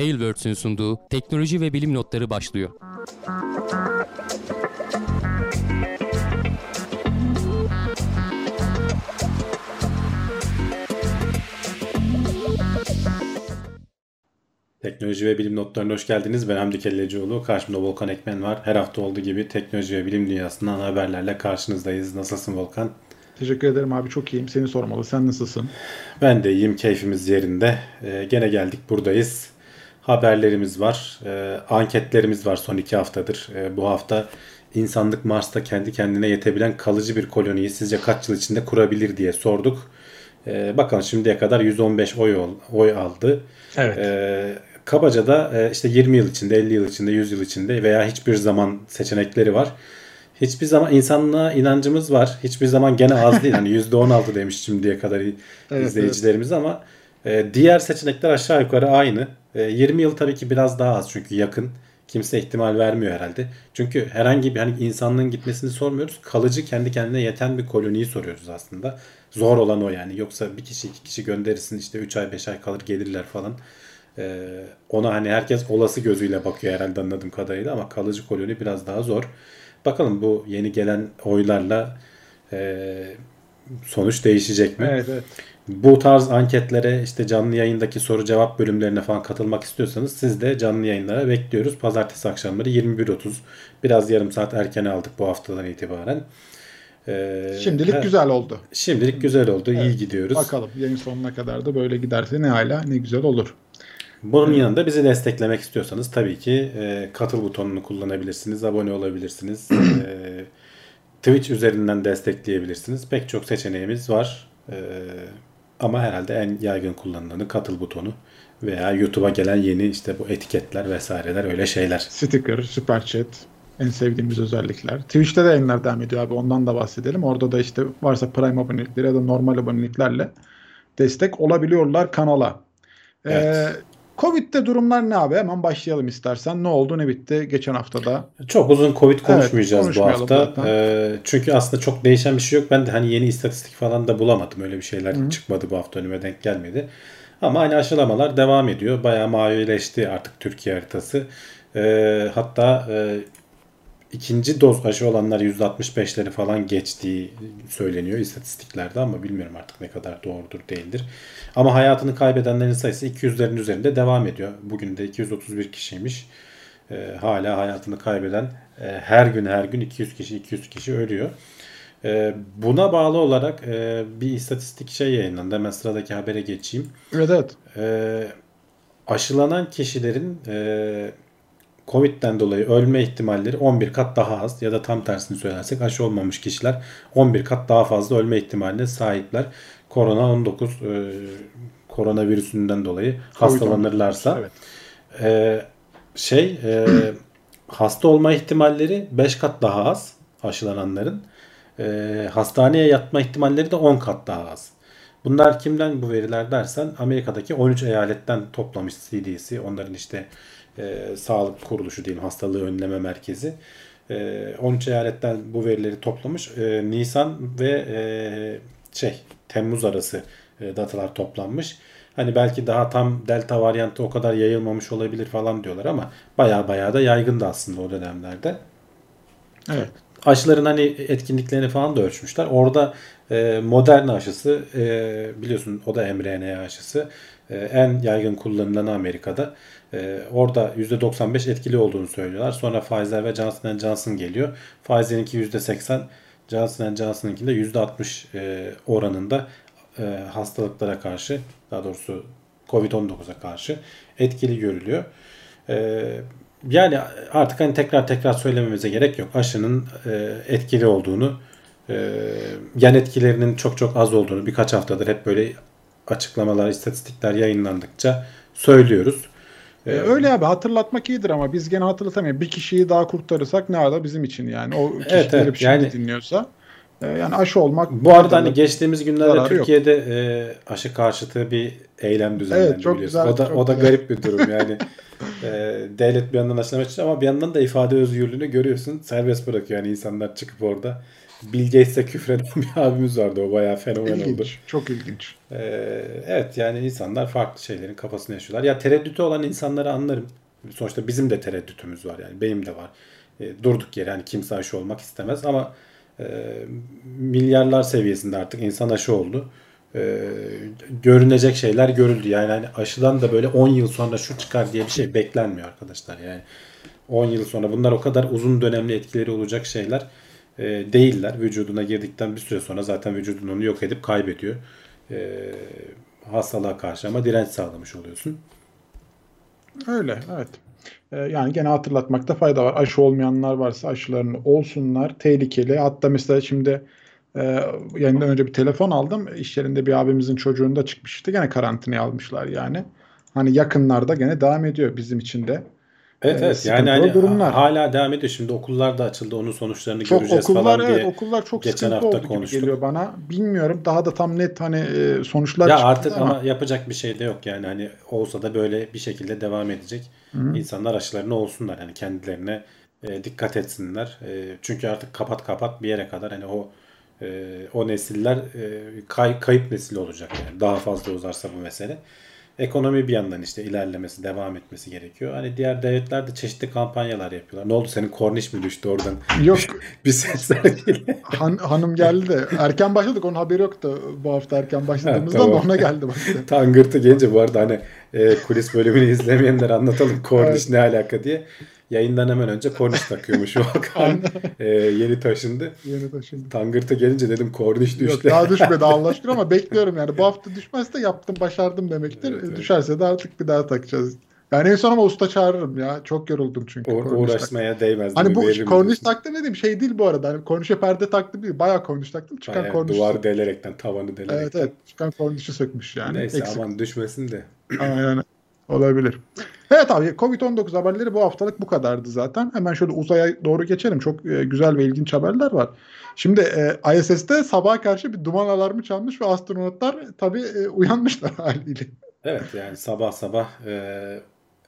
Tailwords'ün sunduğu teknoloji ve bilim notları başlıyor. Teknoloji ve bilim notlarına hoş geldiniz. Ben Hamdi Kellecioğlu. Karşımda Volkan Ekmen var. Her hafta olduğu gibi teknoloji ve bilim dünyasından haberlerle karşınızdayız. Nasılsın Volkan? Teşekkür ederim abi çok iyiyim. Seni sormalı. Sen nasılsın? Ben de iyiyim. Keyfimiz yerinde. Ee, gene geldik buradayız. Haberlerimiz var. Ee, anketlerimiz var son iki haftadır. Ee, bu hafta insanlık Mars'ta kendi kendine yetebilen kalıcı bir koloniyi sizce kaç yıl içinde kurabilir diye sorduk. Ee, bakalım şimdiye kadar 115 oy, oy aldı. Evet. Ee, kabaca da e, işte 20 yıl içinde, 50 yıl içinde, 100 yıl içinde veya hiçbir zaman seçenekleri var. Hiçbir zaman insanlığa inancımız var. Hiçbir zaman gene az değil. Hani %16 demiş şimdiye kadar Evet, izleyicilerimiz ama e, diğer seçenekler aşağı yukarı aynı. E, 20 yıl tabii ki biraz daha az çünkü yakın. Kimse ihtimal vermiyor herhalde. Çünkü herhangi bir hani insanlığın gitmesini sormuyoruz. Kalıcı kendi kendine yeten bir koloniyi soruyoruz aslında. Zor olan o yani. Yoksa bir kişi iki kişi gönderirsin işte 3 ay 5 ay kalır gelirler falan. Ee, ona hani herkes olası gözüyle bakıyor herhalde anladığım kadarıyla ama kalıcı koloni biraz daha zor. Bakalım bu yeni gelen oylarla e, sonuç değişecek mi? Evet evet. Bu tarz anketlere işte canlı yayındaki soru cevap bölümlerine falan katılmak istiyorsanız siz de canlı yayınlara bekliyoruz. Pazartesi akşamları 21.30 biraz yarım saat erken aldık bu haftadan itibaren. Ee, Şimdilik he- güzel oldu. Şimdilik güzel oldu. iyi Evet. gidiyoruz. Bakalım yayın sonuna kadar da böyle giderse ne hala ne güzel olur. Bunun yanında bizi desteklemek istiyorsanız tabii ki e, katıl butonunu kullanabilirsiniz, abone olabilirsiniz. e, Twitch üzerinden destekleyebilirsiniz. Pek çok seçeneğimiz var. E, ama herhalde en yaygın kullanılanı katıl butonu veya YouTube'a gelen yeni işte bu etiketler vesaireler öyle şeyler. Sticker, super chat en sevdiğimiz özellikler. Twitch'te de yayınlar devam ediyor abi ondan da bahsedelim. Orada da işte varsa Prime abonelikleri ya da normal aboneliklerle destek olabiliyorlar kanala. Ee, Evet. Covid'de durumlar ne abi? Hemen başlayalım istersen. Ne oldu ne bitti geçen haftada? Çok uzun Covid konuşmayacağız bu konuşmayalım hafta. Ee, çünkü aslında çok değişen bir şey yok. Ben de hani yeni istatistik falan da bulamadım. Öyle bir şeyler çıkmadı bu hafta önüme denk gelmedi. Ama hani aşılamalar devam ediyor. Bayağı mavileşti artık Türkiye haritası. Ee, hatta e, ikinci doz aşı olanlar %65'leri falan geçtiği söyleniyor istatistiklerde ama bilmiyorum artık ne kadar doğrudur değildir. Ama hayatını kaybedenlerin sayısı 200'lerin üzerinde devam ediyor. Bugün de 231 kişiymiş. Ee, hala hayatını kaybeden e, her gün her gün 200 kişi 200 kişi ölüyor. Ee, buna bağlı olarak e, bir istatistik şey yayınlandı. Hemen sıradaki habere geçeyim. Evet evet. Ee, aşılanan kişilerin e, Covid'den dolayı ölme ihtimalleri 11 kat daha az ya da tam tersini söylersek aşı olmamış kişiler 11 kat daha fazla ölme ihtimaline sahipler. Korona 19 e, koronavirüsünden dolayı hastalanırlarsa Evet. e, şey e, hasta olma ihtimalleri 5 kat daha az aşılananların. E, hastaneye yatma ihtimalleri de 10 kat daha az. Bunlar kimden bu veriler dersen Amerika'daki 13 eyaletten toplamış CDC. Onların işte e, sağlık kuruluşu diyeyim hastalığı önleme merkezi. E, 13 eyaletten bu verileri toplamış. E, Nisan ve e, şey Temmuz arası e, datalar toplanmış. Hani belki daha tam delta varyantı o kadar yayılmamış olabilir falan diyorlar ama baya baya da yaygındı aslında o dönemlerde Evet. aşıların hani etkinliklerini falan da ölçmüşler. Orada e, Moderna aşısı e, biliyorsun o da mRNA aşısı e, en yaygın kullanılan Amerika'da. E, orada %95 etkili olduğunu söylüyorlar. Sonra Pfizer ve Johnson Johnson geliyor. Pfizer'inki %80, Johnson Johnson'ınki de %60 e, oranında e, hastalıklara karşı daha doğrusu Covid-19'a karşı etkili görülüyor. E, yani artık hani tekrar tekrar söylememize gerek yok. Aşının e, etkili olduğunu, e, yan etkilerinin çok çok az olduğunu birkaç haftadır hep böyle açıklamalar, istatistikler yayınlandıkça söylüyoruz. Ee, öyle abi hatırlatmak iyidir ama biz gene hatırlatamayız. Bir kişiyi daha kurtarırsak ne ala bizim için yani. O kişi Evet, evet. şimdi Yani- dinliyorsa. e, yani aşı olmak. Bu arada hani geçtiğimiz günlerde yok. Türkiye'de e, aşı karşıtı bir eylem düzenlendi Evet, çok biliyorsun. güzel, o da çok o da güzel. garip bir durum yani. e, devlet bir yandan aşılamak için ama bir yandan da ifade özgürlüğünü görüyorsun. Serbest bırakıyor yani insanlar çıkıp orada. Bill Gates'e küfreden bir abimiz vardı. O bayağı fenomen oldu. İlginç. Çok ilginç. Ee, evet yani insanlar farklı şeylerin kafasını yaşıyorlar. Ya tereddütü olan insanları anlarım. Sonuçta bizim de tereddütümüz var yani benim de var. E, durduk yere hani kimse aşı olmak istemez ama e, milyarlar seviyesinde artık insan aşı oldu. E, görünecek şeyler görüldü. Yani hani aşıdan da böyle 10 yıl sonra şu çıkar diye bir şey beklenmiyor arkadaşlar. Yani 10 yıl sonra bunlar o kadar uzun dönemli etkileri olacak şeyler e, değiller. Vücuduna girdikten bir süre sonra zaten vücudun onu yok edip kaybediyor. E, hastalığa karşı ama direnç sağlamış oluyorsun. Öyle evet. Ee, yani gene hatırlatmakta fayda var. Aşı olmayanlar varsa aşılarını olsunlar. Tehlikeli. Hatta mesela şimdi e, yayından önce bir telefon aldım. İş yerinde bir abimizin çocuğunda çıkmıştı. Gene karantinaya almışlar yani. Hani yakınlarda gene devam ediyor bizim için de. Evet Ee, evet yani hani durumlar. hala devam ediyor. Şimdi okullar da açıldı. Onun sonuçlarını Çok göreceğiz okullar falan evet diye. okullar çok geçen hafta oldu konuştuk. geliyor bana. Bilmiyorum daha da tam net hani e, sonuçlar Ya artık ama yapacak bir şey de yok yani hani olsa da böyle bir şekilde devam edecek. İnsanlar aşılarını olsunlar yani kendilerine e, dikkat etsinler. E, çünkü artık kapat kapat bir yere kadar hani o e, o nesiller e, kay, kayıp nesil olacak yani daha fazla uzarsa bu mesele. Ekonomi bir yandan işte ilerlemesi, devam etmesi gerekiyor. Hani diğer devletler de çeşitli kampanyalar yapıyorlar. Ne oldu senin korniş mi düştü oradan? Yok bir sesler han, hanım geldi de erken başladık onun haberi yoktu bu hafta erken başladığımızda Ha, tamam. ona geldi bak. Tangırtı gelince bu arada hani e, kulis bölümünü izlemeyenler anlatalım korniş ne alaka diye. Yayından hemen önce korniş takıyormuş Volkan. E, yeni taşındı. Yeni taşındı. Tangırtı gelince dedim korniş Yok düştü. daha düşmedi Allah aşkına ama bekliyorum yani. Bu hafta düşmezse yaptım başardım demektir. Evet, evet. Düşerse de artık bir daha takacağız. Yani en son ama usta çağırırım ya. Çok yoruldum çünkü. U- korniş tak- uğraşmaya değmez. Hani bu korniş taktım dediğim şey değil bu arada. Hani kornişe perde taktım değil. Bayağı korniş taktım. Çıkan Bayağı korniş. duvar delerekten, tavanı delerekten. Evet evet. Çıkan kornişi sökmüş yani. Neyse Eksik. aman düşmesin de. Aynen olabilir. Evet abi Covid-19 haberleri bu haftalık bu kadardı zaten. Hemen şöyle uzaya doğru geçelim. Çok e, güzel ve ilginç haberler var. Şimdi e, ISS'te sabaha karşı bir duman alarmı çalmış ve astronotlar tabii e, uyanmışlar haliyle. Evet yani sabah sabah e,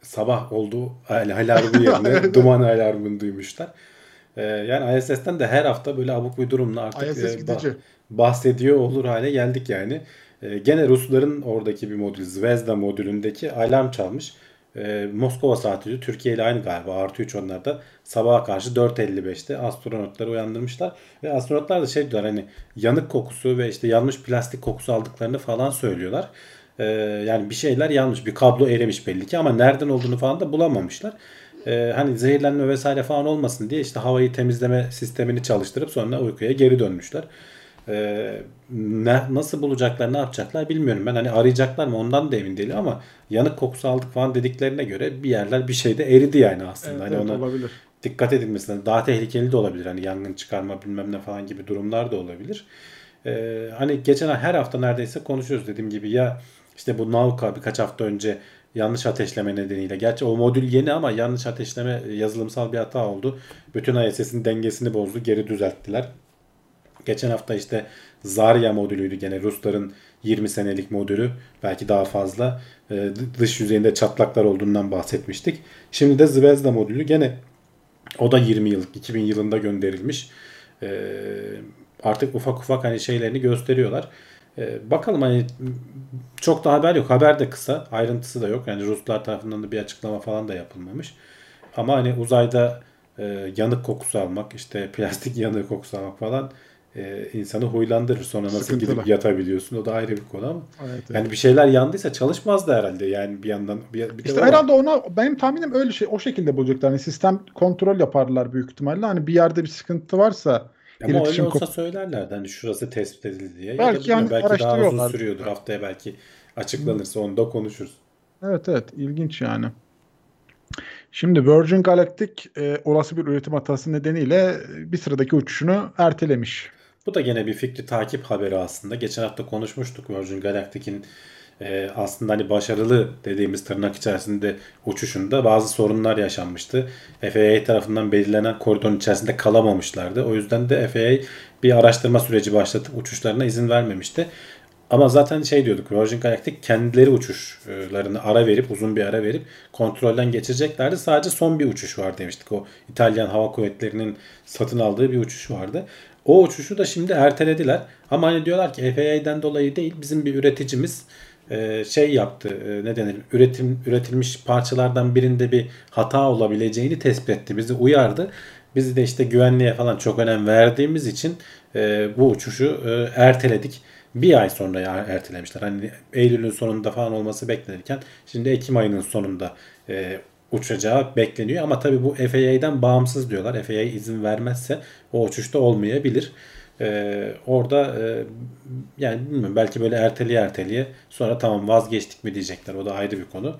sabah oldu al- alarmı yerine Evet. duman alarmını duymuşlar. E, yani ISS'ten de her hafta böyle abuk bir durumla artık ISS e, bah- bahsediyor olur hale geldik yani. E, gene Rusların oradaki bir modül Zvezda modülündeki alarm çalmış. E, Moskova saati Türkiye ile aynı galiba artı 3 onlarda sabaha karşı 4.55'te astronotları uyandırmışlar ve astronotlar da şey diyorlar hani yanık kokusu ve işte yanmış plastik kokusu aldıklarını falan söylüyorlar. E, yani bir şeyler yanmış bir kablo erimiş belli ki ama nereden olduğunu falan da bulamamışlar. E, hani zehirlenme vesaire falan olmasın diye işte havayı temizleme sistemini çalıştırıp sonra uykuya geri dönmüşler. Ee, ne, nasıl bulacaklar ne yapacaklar bilmiyorum ben hani arayacaklar mı ondan da emin değilim ama yanık kokusu aldık falan dediklerine göre bir yerler bir şeyde eridi yani aslında Evet, hani evet, ona olabilir. dikkat edilmesi lazım. daha tehlikeli de olabilir hani yangın çıkarma bilmem ne falan gibi durumlar da olabilir Ee, hani geçen her hafta neredeyse konuşuyoruz dediğim gibi ya işte bu Nauka birkaç hafta önce yanlış ateşleme nedeniyle. Gerçi o modül yeni ama yanlış ateşleme yazılımsal bir hata oldu. Bütün ISS'in dengesini bozdu. Geri düzelttiler. Geçen hafta işte Zarya modülüydü gene Rusların 20 senelik modülü belki daha fazla e, d- dış yüzeyinde çatlaklar olduğundan bahsetmiştik. Şimdi de Zvezda modülü gene o da 20 yıllık 2000 yılında gönderilmiş. E, artık ufak ufak hani şeylerini gösteriyorlar. E, bakalım hani çok da haber yok. Haber de kısa. Ayrıntısı da yok. Yani Ruslar tarafından da bir açıklama falan da yapılmamış. Ama hani uzayda e, yanık kokusu almak, işte plastik yanık kokusu almak falan e, insanı huylandırır. Sonra nasıl Sıkıntılı. gidip yatabiliyorsun o da ayrı bir konu ama. Evet, evet. Yani bir şeyler yandıysa çalışmazdı herhalde. Yani bir yandan bir, bir İşte herhalde ona benim tahminim öyle şey o şekilde bulacaklar. Hani sistem kontrol yaparlar büyük ihtimalle. Hani bir yerde bir sıkıntı varsa Ama öyle olsa kop- söylerlerdi. Hani şurası tespit edildi diye. Belki ya da yani belki daha uzun sürüyordur. Haftaya belki açıklanırsa onu da konuşuruz. Evet evet ilginç yani. Şimdi Virgin Galactic e, olası bir üretim hatası nedeniyle bir sıradaki uçuşunu ertelemiş. Bu da gene bir fikri takip haberi aslında. Geçen hafta konuşmuştuk Virgin Galactic'in e, aslında hani başarılı dediğimiz tırnak içerisinde uçuşunda bazı sorunlar yaşanmıştı. FAA tarafından belirlenen koridorun içerisinde kalamamışlardı. O yüzden de FAA bir araştırma süreci başlatıp uçuşlarına izin vermemişti. Ama zaten şey diyorduk Virgin Galactic kendileri uçuşlarını ara verip uzun bir ara verip kontrolden geçireceklerdi. Sadece son bir uçuş var demiştik. O İtalyan Hava Kuvvetleri'nin satın aldığı bir uçuş vardı. O uçuşu da şimdi ertelediler. Ama hani diyorlar ki FAA'den dolayı değil bizim bir üreticimiz e, şey yaptı e, ne denir üretim üretilmiş parçalardan birinde bir hata olabileceğini tespit etti. Bizi uyardı. Biz de işte güvenliğe falan çok önem verdiğimiz için e, bu uçuşu erteledik. Bir ay sonra ya ertelemişler. Hani Eylül'ün sonunda falan olması beklenirken şimdi Ekim ayının sonunda uçacağı bekleniyor. Ama tabii bu FAA'den bağımsız diyorlar. FAA izin vermezse o uçuşta olmayabilir. Ee, orada e, yani bilmiyorum belki böyle erteliye erteliye sonra tamam vazgeçtik mi diyecekler. O da ayrı bir konu.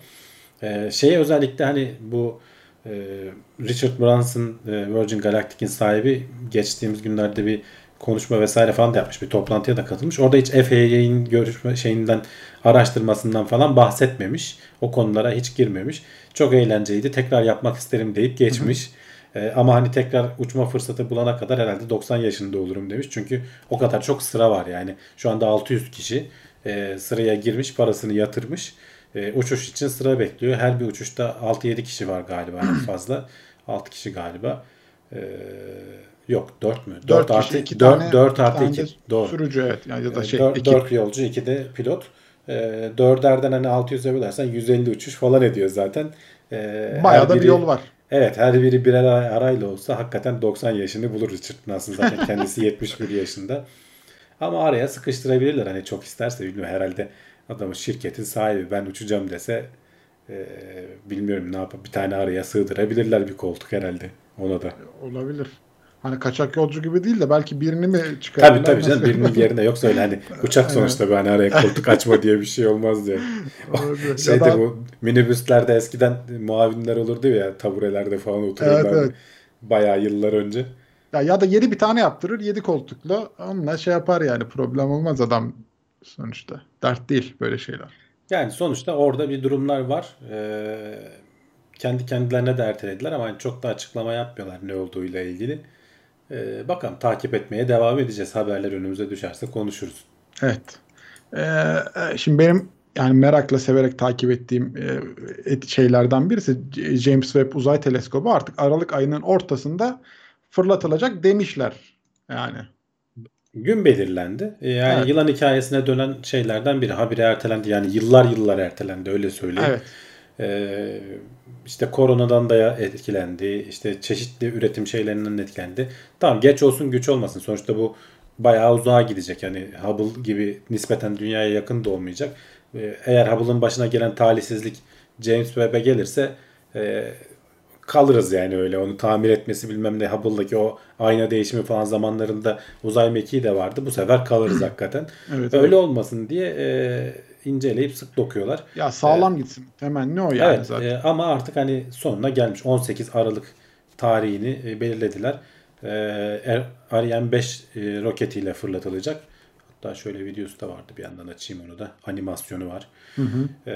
Ee, şeye özellikle hani bu e, Richard Branson e, Virgin Galactic'in sahibi geçtiğimiz günlerde bir konuşma vesaire falan da yapmış. Bir toplantıya da katılmış. Orada hiç FAA'nin görüşme şeyinden araştırmasından falan bahsetmemiş. O konulara hiç girmemiş. Çok eğlenceliydi. Tekrar yapmak isterim deyip geçmiş. Hı hı. E, ama hani tekrar uçma fırsatı bulana kadar herhalde 90 yaşında olurum demiş. Çünkü o kadar çok sıra var yani. Şu anda 600 kişi e, sıraya girmiş, parasını yatırmış. E, uçuş için sıra bekliyor. Her bir uçuşta 6-7 kişi var galiba en fazla. 6 kişi galiba. E, yok 4 mü? 4, 4 artı 2 4, 4 artı 2. Doğru. Sürücü evet. Yani ya da şey 4, 4 yolcu 2 de pilot. E, 4'erden hani 600'e bölersen 150 uçuş falan ediyor zaten. E, Bayağı da biri, bir yol var. Evet her biri birer arayla olsa hakikaten 90 yaşını bulur Richard Branson zaten kendisi 71 yaşında. Ama araya sıkıştırabilirler hani çok isterse bilmiyorum herhalde adamın şirketin sahibi ben uçacağım dese e, bilmiyorum ne yapıp bir tane araya sığdırabilirler bir koltuk herhalde ona da. Olabilir. Hani kaçak yolcu gibi değil de belki birini mi çıkarırlar? Tabii tabii canım birinin yerine yoksa öyle hani uçak sonuçta bir hani araya koltuk açma diye bir şey olmaz diye. Şeyde da... bu minibüslerde eskiden muavinler olurdu ya taburelerde falan otururlar. Evet, evet. Bayağı yıllar önce. Ya, ya da yedi bir tane yaptırır yedi koltuklu onunla şey yapar yani problem olmaz adam sonuçta. Dert değil böyle şeyler. Yani sonuçta orada bir durumlar var. Ee, kendi kendilerine de ertelediler ama hani çok da açıklama yapmıyorlar ne olduğuyla ilgili. Ee, bakalım takip etmeye devam edeceğiz. Haberler önümüze düşerse konuşuruz. Evet. Ee, şimdi benim yani merakla severek takip ettiğim e, şeylerden birisi James Webb Uzay Teleskobu artık Aralık ayının ortasında fırlatılacak demişler. Yani gün belirlendi. Ee, yani evet. yılan hikayesine dönen şeylerden biri. Habire ertelendi. Yani yıllar yıllar ertelendi öyle söyleyeyim. Evet. Ee, işte koronadan da etkilendi. İşte çeşitli üretim şeylerinden etkilendi. Tamam geç olsun güç olmasın. Sonuçta bu bayağı uzağa gidecek. Yani Hubble gibi nispeten dünyaya yakın da olmayacak. Ee, eğer Hubble'ın başına gelen talihsizlik James Webb'e gelirse e, kalırız yani öyle. Onu tamir etmesi bilmem ne Hubble'daki o ayna değişimi falan zamanlarında uzay mekiği de vardı. Bu sefer kalırız hakikaten. Evet, öyle evet. olmasın diye e, inceleyip sık dokuyorlar. Ya sağlam ee, gitsin. Hemen ne o yani evet, zaten. E, ama artık hani sonuna gelmiş. 18 Aralık tarihini e, belirlediler. E, er, Ariane 5 e, roketiyle fırlatılacak. Hatta şöyle videosu da vardı bir yandan açayım onu da. Animasyonu var. Hı hı. E,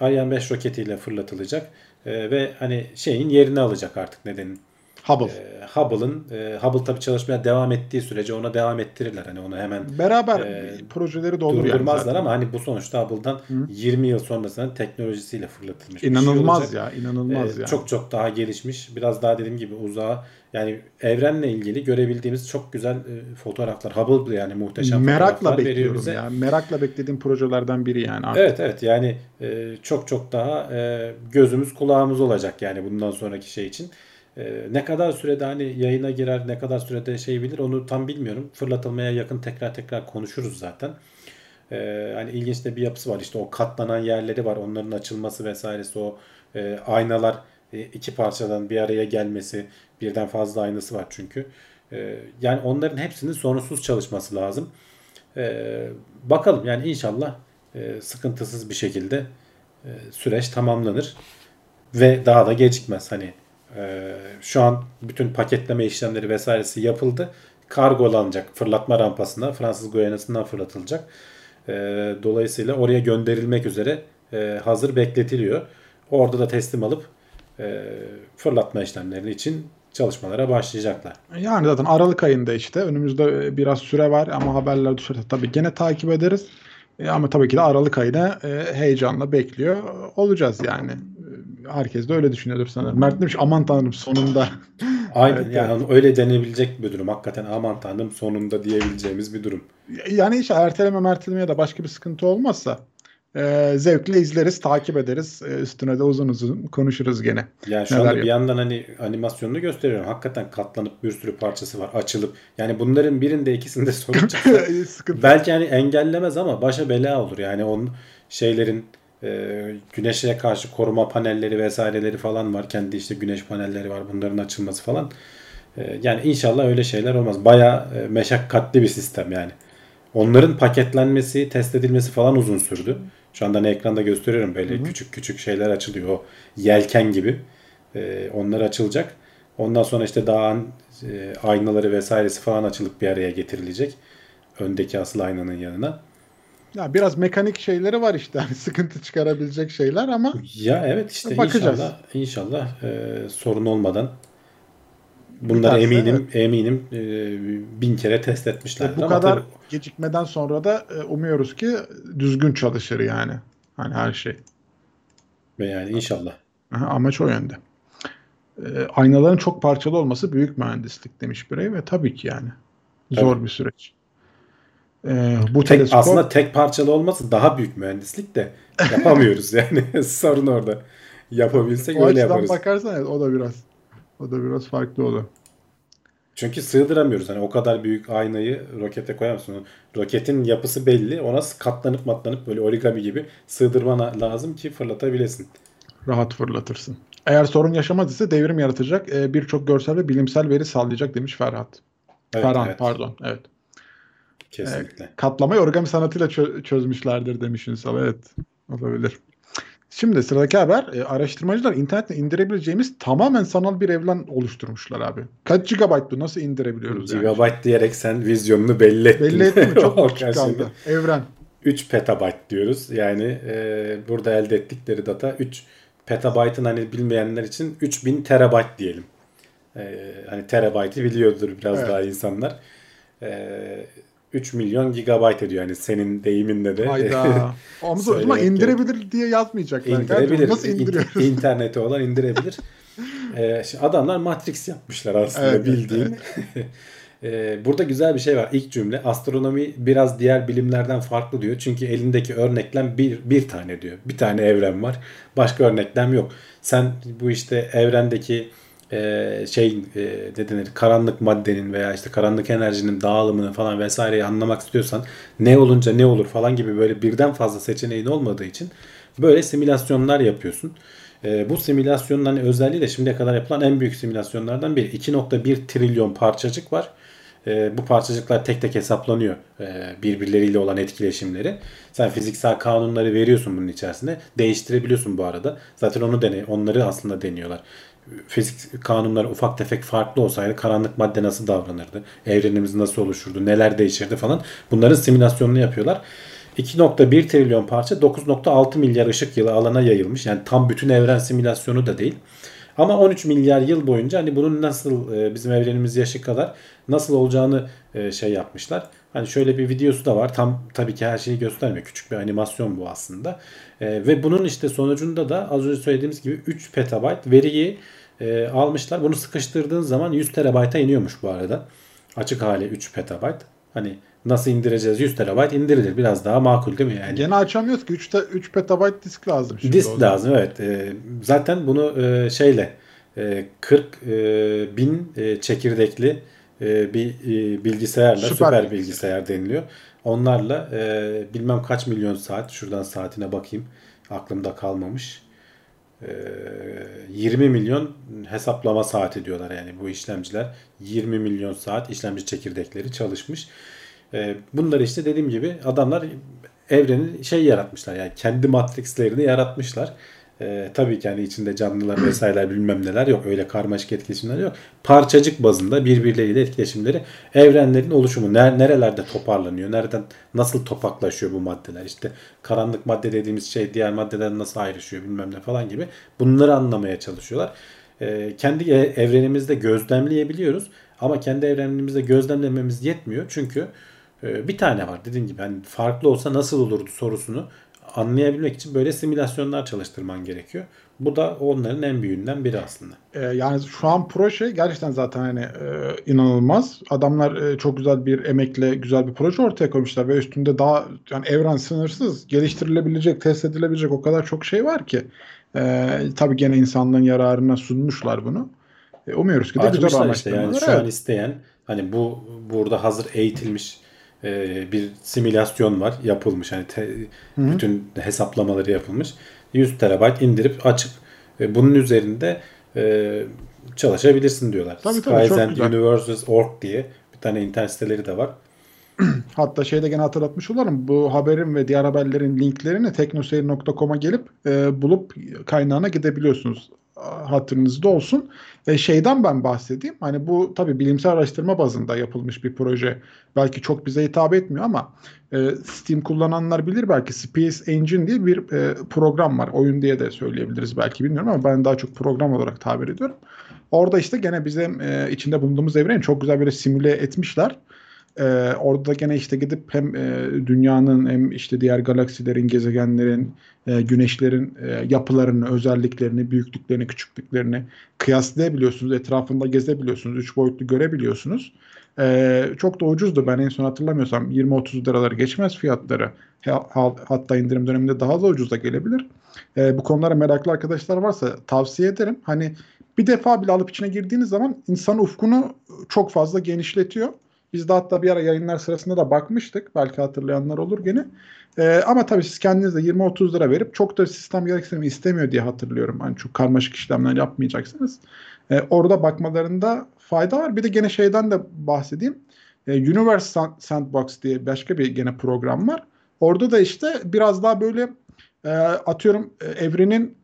Ariane 5 roketiyle fırlatılacak. E, ve hani şeyin yerini alacak artık nedenin Hubble. E, Hubble'ın e, Hubble tabii çalışmaya devam ettiği sürece ona devam ettirirler. Hani onu hemen beraber e, projeleri de olur durdurmazlar yani ama hani bu sonuçta Hubble'dan Hı. 20 yıl sonrasında teknolojisiyle fırlatılmış. İnanılmaz şey ya, inanılmaz e, ya. Çok çok daha gelişmiş. Biraz daha dediğim gibi uzağa yani evrenle ilgili görebildiğimiz çok güzel e, fotoğraflar. Hubble yani muhteşem Merakla bekliyorum ya. Merakla beklediğim projelerden biri yani. Artık. Evet evet yani e, çok çok daha e, gözümüz kulağımız olacak yani bundan sonraki şey için. Ee, ne kadar sürede hani yayına girer, ne kadar sürede şey bilir onu tam bilmiyorum. Fırlatılmaya yakın tekrar tekrar konuşuruz zaten. Ee, hani ilginç de bir yapısı var. İşte o katlanan yerleri var. Onların açılması vesairesi o e, aynalar e, iki parçadan bir araya gelmesi birden fazla aynası var çünkü. E, yani onların hepsinin sorunsuz çalışması lazım. E, bakalım yani inşallah e, sıkıntısız bir şekilde e, süreç tamamlanır ve daha da gecikmez. Hani ee, şu an bütün paketleme işlemleri vesairesi yapıldı. Kargolanacak fırlatma rampasına Fransız Guyana'sından fırlatılacak. Ee, dolayısıyla oraya gönderilmek üzere e, hazır bekletiliyor. Orada da teslim alıp e, fırlatma işlemleri için çalışmalara başlayacaklar. Yani zaten Aralık ayında işte önümüzde biraz süre var ama haberler düşerse tabii gene takip ederiz. E, ama tabii ki de Aralık ayına e, heyecanla bekliyor olacağız yani. Herkes de öyle düşünüyordur sanırım. Mert demiş aman tanrım sonunda. Aynen Evet, yani öyle denebilecek bir durum. Hakikaten aman tanrım sonunda diyebileceğimiz bir durum. Yani hiç erteleme merteleme ya da başka bir sıkıntı olmazsa e, zevkle izleriz, takip ederiz. E, üstüne de uzun uzun konuşuruz gene. Yani şu Neler anda bir yap- yandan hani animasyonunu gösteriyorum. Hakikaten katlanıp bir sürü parçası var. Açılıp. Yani bunların birinde ikisinde sorun çıksa Sıkıntı. belki hani engellemez ama başa bela olur. Yani onun şeylerin e, güneşe karşı koruma panelleri vesaireleri falan var. Kendi işte güneş panelleri var. Bunların açılması falan. E, yani inşallah öyle şeyler olmaz. Baya e, meşakkatli bir sistem yani. Onların paketlenmesi, test edilmesi falan uzun sürdü. Şu anda hani ekranda gösteriyorum böyle küçük küçük şeyler açılıyor. O yelken gibi. E, onlar açılacak. Ondan sonra işte dağın e, aynaları vesairesi falan açılıp bir araya getirilecek. Öndeki asıl aynanın yanına. Ya biraz mekanik şeyleri var işte. Hani sıkıntı çıkarabilecek şeyler ama Ya evet işte Bakacağız. inşallah inşallah e, sorun olmadan bunları Biterse, eminim eminim e, bin kere test etmişler. bu kadar gecikmeden sonra da e, umuyoruz ki düzgün çalışır yani. Hani her şey. ve yani inşallah. Aha, amaç o yönde. E, aynaların çok parçalı olması büyük mühendislik demiş birey ve tabii ki yani. Zor Tabii. bir süreç. E, bu Tek, teleskop aslında tek parçalı olması daha büyük mühendislik de yapamıyoruz yani. Sorun orada. Yapabilsek o öyle yaparız. bakarsan evet, o da biraz o da biraz farklı olur. Çünkü sığdıramıyoruz. Hani o kadar büyük aynayı rokete koyamazsın. Roketin yapısı belli. Ona katlanıp matlanıp böyle origami gibi sığdırman lazım ki fırlatabilesin. Rahat fırlatırsın. Eğer sorun yaşamaz ise devrim yaratacak, e, birçok görsel ve bilimsel veri sağlayacak demiş Ferhat. Evet, Ferhan evet. pardon. Evet. Kesinlikle. Katlamayı origami sanatıyla çö- çözmüşlerdir demiş Ünsal. Evet. Olabilir. Şimdi sıradaki haber. e, araştırmacılar internetten indirebileceğimiz tamamen sanal bir evren oluşturmuşlar abi. Kaç gigabayt bu? Nasıl indirebiliyoruz yani? Gigabyte diyerek sen vizyonunu belli ettin. Belli ettim mi? Çok küçük kaldı. Evren. 3 petabyte diyoruz. Yani e, burada elde ettikleri data 3 petabyte'ın hani bilmeyenler için 3000 terabyte diyelim. E, hani terabyte'ı biliyordur biraz Evet. daha insanlar. E, 3 milyon gigabyte ediyor yani senin deyiminle de. Hayda. Ama o zaman indirebilir diye yazmayacaklar. indirebilir. Nasıl İn- indiriyoruz? İnterneti olan indirebilir. e, şimdi adamlar Matrix yapmışlar aslında Evet, bildiğin. E, burada güzel bir şey var. İlk cümle astronomi biraz diğer bilimlerden farklı diyor. Çünkü elindeki örneklem bir, bir tane diyor. Bir tane evren var. Başka örneklem yok. Sen bu işte evrendeki e, şey e, ne denir karanlık maddenin veya işte karanlık enerjinin dağılımını falan vesaireyi anlamak istiyorsan ne olunca ne olur falan gibi böyle birden fazla seçeneğin olmadığı için böyle simülasyonlar yapıyorsun. E, bu simülasyonun hani özelliği de şimdiye kadar yapılan en büyük simülasyonlardan biri. 2.1 trilyon parçacık var. E, bu parçacıklar tek tek hesaplanıyor birbirleriyle olan etkileşimleri. Sen fiziksel kanunları veriyorsun bunun içerisine. Değiştirebiliyorsun bu arada. Zaten onu dene, onları aslında deniyorlar. Fizik kanunları ufak tefek farklı olsaydı karanlık madde nasıl davranırdı? Evrenimiz nasıl oluşurdu? Neler değişirdi falan. Bunların simülasyonunu yapıyorlar. 2.1 trilyon parça 9.6 milyar ışık yılı alana yayılmış. Yani tam bütün evren simülasyonu da değil. Ama 13 milyar yıl boyunca hani bunun nasıl e, bizim evrenimiz yaşı kadar nasıl olacağını e, şey yapmışlar. Hani şöyle bir videosu da var. Tam tabii ki her şeyi göstermiyor. Küçük bir animasyon bu aslında. E, ve bunun işte sonucunda da az önce söylediğimiz gibi 3 petabayt veriyi e, almışlar. Bunu sıkıştırdığın zaman 100 terabayta iniyormuş bu arada. Açık hali 3 petabayt. Hani nasıl indireceğiz 100 terabayt indirilir. Biraz daha makul değil mi yani? Gene açamıyoruz ki 3, 3 petabayt disk lazım şimdi. Disk lazım evet. Ee, zaten bunu e, şeyle e, 40 e, bin e, çekirdekli e, bir e, bilgisayarla Süper süper, bilgisayar. bilgisayar deniliyor. Onlarla e, bilmem kaç milyon saat şuradan saatine bakayım aklımda kalmamış. E, 20 milyon hesaplama saati diyorlar yani bu işlemciler 20 milyon saat işlemci çekirdekleri çalışmış. E, bunları işte dediğim gibi adamlar evrenin şey yaratmışlar yani kendi matrixlerini yaratmışlar. E, tabii ki hani içinde canlılar vesaireler bilmem neler yok. Öyle karmaşık etkileşimler yok. Parçacık bazında birbirleriyle etkileşimleri evrenlerin oluşumu ner- nerelerde toparlanıyor? Nereden nasıl topaklaşıyor bu maddeler? İşte karanlık madde dediğimiz şey diğer maddelerden nasıl ayrışıyor bilmem ne falan gibi. Bunları anlamaya çalışıyorlar. E, kendi evrenimizde gözlemleyebiliyoruz ama kendi evrenimizde gözlemlememiz yetmiyor. Çünkü E, bir tane var dediğim gibi hani farklı olsa nasıl olurdu sorusunu anlayabilmek için böyle simülasyonlar çalıştırman gerekiyor. Bu da onların en büyüğünden biri aslında. Ee, yani şu an proje gerçekten zaten hani e, inanılmaz. Adamlar e, çok güzel bir emekle güzel bir proje ortaya koymuşlar ve üstünde daha yani evren sınırsız geliştirilebilecek, test edilebilecek o kadar çok şey var ki. E, tabii gene insanlığın yararına sunmuşlar bunu. E, umuyoruz ki de güzel Açmışlar işte yani şu an Evet. isteyen hani bu burada hazır eğitilmiş e, bir simülasyon var yapılmış hani te- bütün hesaplamaları yapılmış 100 terabayt indirip açıp e, bunun üzerinde e, çalışabilirsin diyorlar. Tabii, tabii, Skies and güzel. Universes.org diye bir tane internet siteleri de var. Hatta şeyde gene hatırlatmış olalım. Bu haberin ve diğer haberlerin linklerini teknoseyir.com'a gelip e, bulup kaynağına gidebiliyorsunuz. Hatırınızda olsun. E, şeyden ben bahsedeyim. Hani bu tabii bilimsel araştırma bazında yapılmış bir proje. Belki çok bize hitap etmiyor ama e, Steam kullananlar bilir belki Space Engine diye bir e, program var. Oyun diye de söyleyebiliriz belki bilmiyorum ama ben daha çok program olarak tabir ediyorum. Orada işte gene bize e, içinde bulunduğumuz evreni çok güzel böyle simüle etmişler. Ee, orada da gene işte gidip hem e, dünyanın hem işte diğer galaksilerin, gezegenlerin, e, güneşlerin e, yapılarını, özelliklerini, büyüklüklerini, küçüklüklerini kıyaslayabiliyorsunuz. Etrafında gezebiliyorsunuz. Üç boyutlu görebiliyorsunuz. Ee, çok da ucuzdu. Ben en son hatırlamıyorsam 20-30 liraları geçmez fiyatları. Ha- ha- Hatta indirim döneminde daha da ucuza gelebilir. Ee, bu konulara meraklı arkadaşlar varsa tavsiye ederim. Hani bir defa bile alıp içine girdiğiniz zaman insan ufkunu çok fazla genişletiyor. Biz de hatta bir ara yayınlar sırasında da bakmıştık. Belki hatırlayanlar olur gene. Ee, ama tabii siz kendiniz de 20-30 lira verip çok da sistem gereksinimi istemiyor diye hatırlıyorum. Hani çok karmaşık işlemler yapmayacaksınız. Ee, orada bakmalarında fayda var. Bir de gene şeyden de bahsedeyim. Ee, Universe Sand- Sandbox diye başka bir gene program var. Orada da işte biraz daha böyle e, atıyorum e, evrenin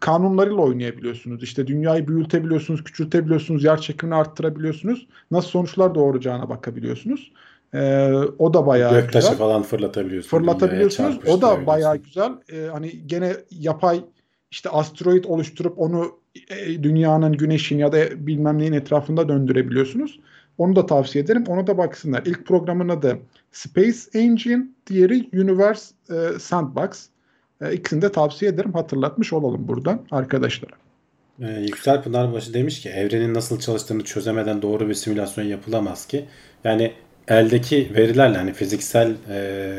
kanunlarıyla oynayabiliyorsunuz. İşte dünyayı büyütebiliyorsunuz, küçültebiliyorsunuz, yer çekimini arttırabiliyorsunuz. Nasıl sonuçlar doğuracağına bakabiliyorsunuz. Ee, o da bayağı Göktaşı güzel. falan fırlatabiliyorsun. Fırlatabiliyorsunuz. dünyaya O da bayağı güzel. Ee, hani gene yapay işte asteroid oluşturup onu e, dünyanın, güneşin ya da bilmem neyin etrafında döndürebiliyorsunuz. Onu da tavsiye ederim. Ona da baksınlar. İlk programın adı Space Engine, diğeri Universe e, Sandbox. E, ikisini de tavsiye ederim. Hatırlatmış olalım buradan arkadaşlara. Ee, Yüksel Pınarbaşı demiş ki evrenin nasıl çalıştığını çözemeden doğru bir simülasyon yapılamaz ki. Yani eldeki verilerle hani fiziksel e,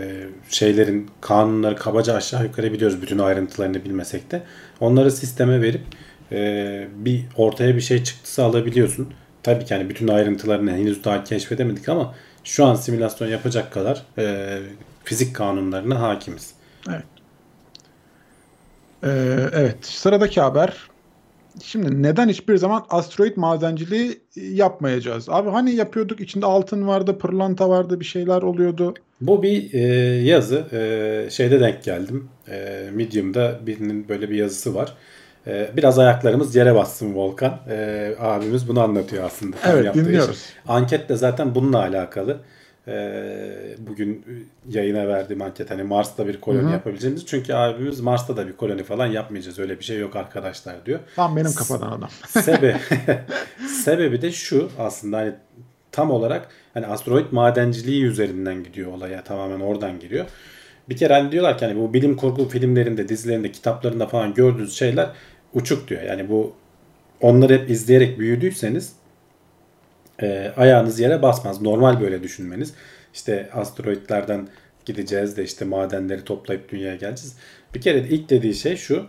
şeylerin kanunları kabaca aşağı yukarı biliyoruz bütün ayrıntılarını bilmesek de. Onları sisteme verip e, bir ortaya bir şey çıktısı alabiliyorsun. Tabii ki hani bütün ayrıntılarını henüz daha keşfedemedik ama şu an simülasyon yapacak kadar e, fizik kanunlarına hakimiz. Ee, evet. Sıradaki haber. Şimdi neden hiçbir zaman asteroid madenciliği yapmayacağız? Abi hani yapıyorduk içinde altın vardı, pırlanta vardı, bir şeyler oluyordu. Bu bir e, yazı. E, şeyde denk geldim. E, Medium'da birinin böyle bir yazısı var. E, biraz ayaklarımız yere bassın Volkan. E, abimiz bunu anlatıyor aslında. Evet, yaptığı iş. dinliyoruz. Anket de zaten bununla alakalı. E, bugün yayına verdiğim anket hani Mars'ta bir koloni Hı hı. yapabileceğimiz. Çünkü abimiz Mars'ta da bir koloni falan yapmayacağız. Öyle bir şey yok arkadaşlar diyor. Tam benim kafadan adam. Sebebi sebebi de şu aslında hani tam olarak hani asteroid madenciliği üzerinden gidiyor olaya tamamen oradan giriyor. Bir kere hani diyorlar ki hani bu bilim kurgu filmlerinde, dizilerinde, kitaplarında falan gördüğünüz şeyler uçuk diyor. Yani bu onları hep izleyerek büyüdüyseniz e, ayağınız yere basmaz. Normal böyle düşünmeniz. İşte asteroidlerden gideceğiz de işte madenleri toplayıp dünyaya geleceğiz. Bir kere ilk dediği şey şu.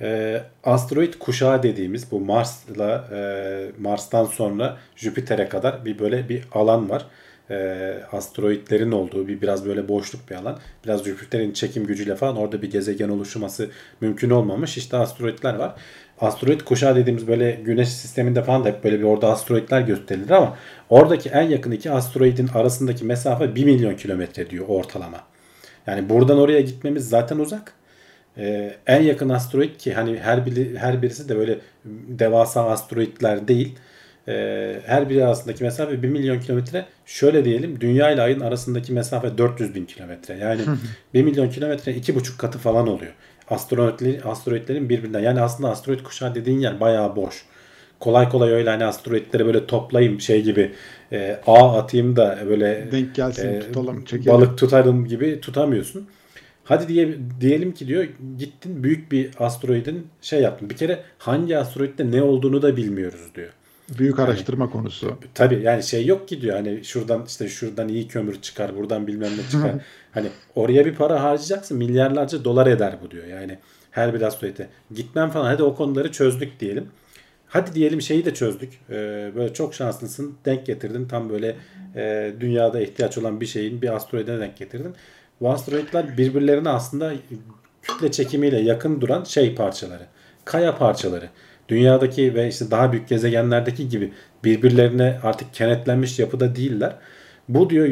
E, asteroid kuşağı dediğimiz bu Mars'la e, Mars'tan sonra Jüpiter'e kadar bir böyle bir alan var. E, asteroidlerin olduğu bir biraz böyle boşluk bir alan. Biraz Jüpiter'in çekim gücüyle falan orada bir gezegen oluşması mümkün olmamış. İşte asteroidler var. Asteroid kuşağı dediğimiz böyle güneş sisteminde falan da hep böyle bir orada asteroidler gösterilir ama oradaki en yakın iki asteroidin arasındaki mesafe 1 milyon kilometre diyor ortalama. Yani buradan oraya gitmemiz zaten uzak. Ee, en yakın asteroid ki hani her biri, her birisi de böyle devasa asteroidler değil. Ee, her biri arasındaki mesafe 1 milyon kilometre. Şöyle diyelim Dünya ile Ay'ın arasındaki mesafe 400 bin kilometre. Yani 1 milyon kilometre iki buçuk katı falan oluyor. Asteroidlerin, asteroidlerin birbirinden. Yani aslında asteroid kuşağı dediğin yer bayağı boş. kolay kolay öyle hani asteroidleri böyle toplayayım şey gibi e, ağ atayım da böyle Denk gelsin e, tutalım çekelim. balık tutarım gibi tutamıyorsun. Hadi diye diyelim ki diyor gittin büyük bir asteroidin şey yaptın. Bir kere hangi asteroidde ne olduğunu da bilmiyoruz diyor. Büyük araştırma konusu. Tabii yani şey yok ki diyor hani şuradan işte şuradan iyi kömür çıkar buradan bilmem ne çıkar. hani oraya bir para harcayacaksın milyarlarca dolar eder bu diyor. Yani her bir asteroide. Gitmem falan hadi o konuları çözdük diyelim. Hadi diyelim şeyi de çözdük. Ee, böyle çok şanslısın. Denk getirdin. Tam böyle e, dünyada ihtiyaç olan bir şeyin bir asteroide denk getirdin. Bu asteroidler birbirlerine aslında kütle çekimiyle yakın duran şey parçaları. Kaya parçaları. Dünyadaki ve işte daha büyük gezegenlerdeki gibi birbirlerine artık kenetlenmiş yapıda değiller. Bu diyor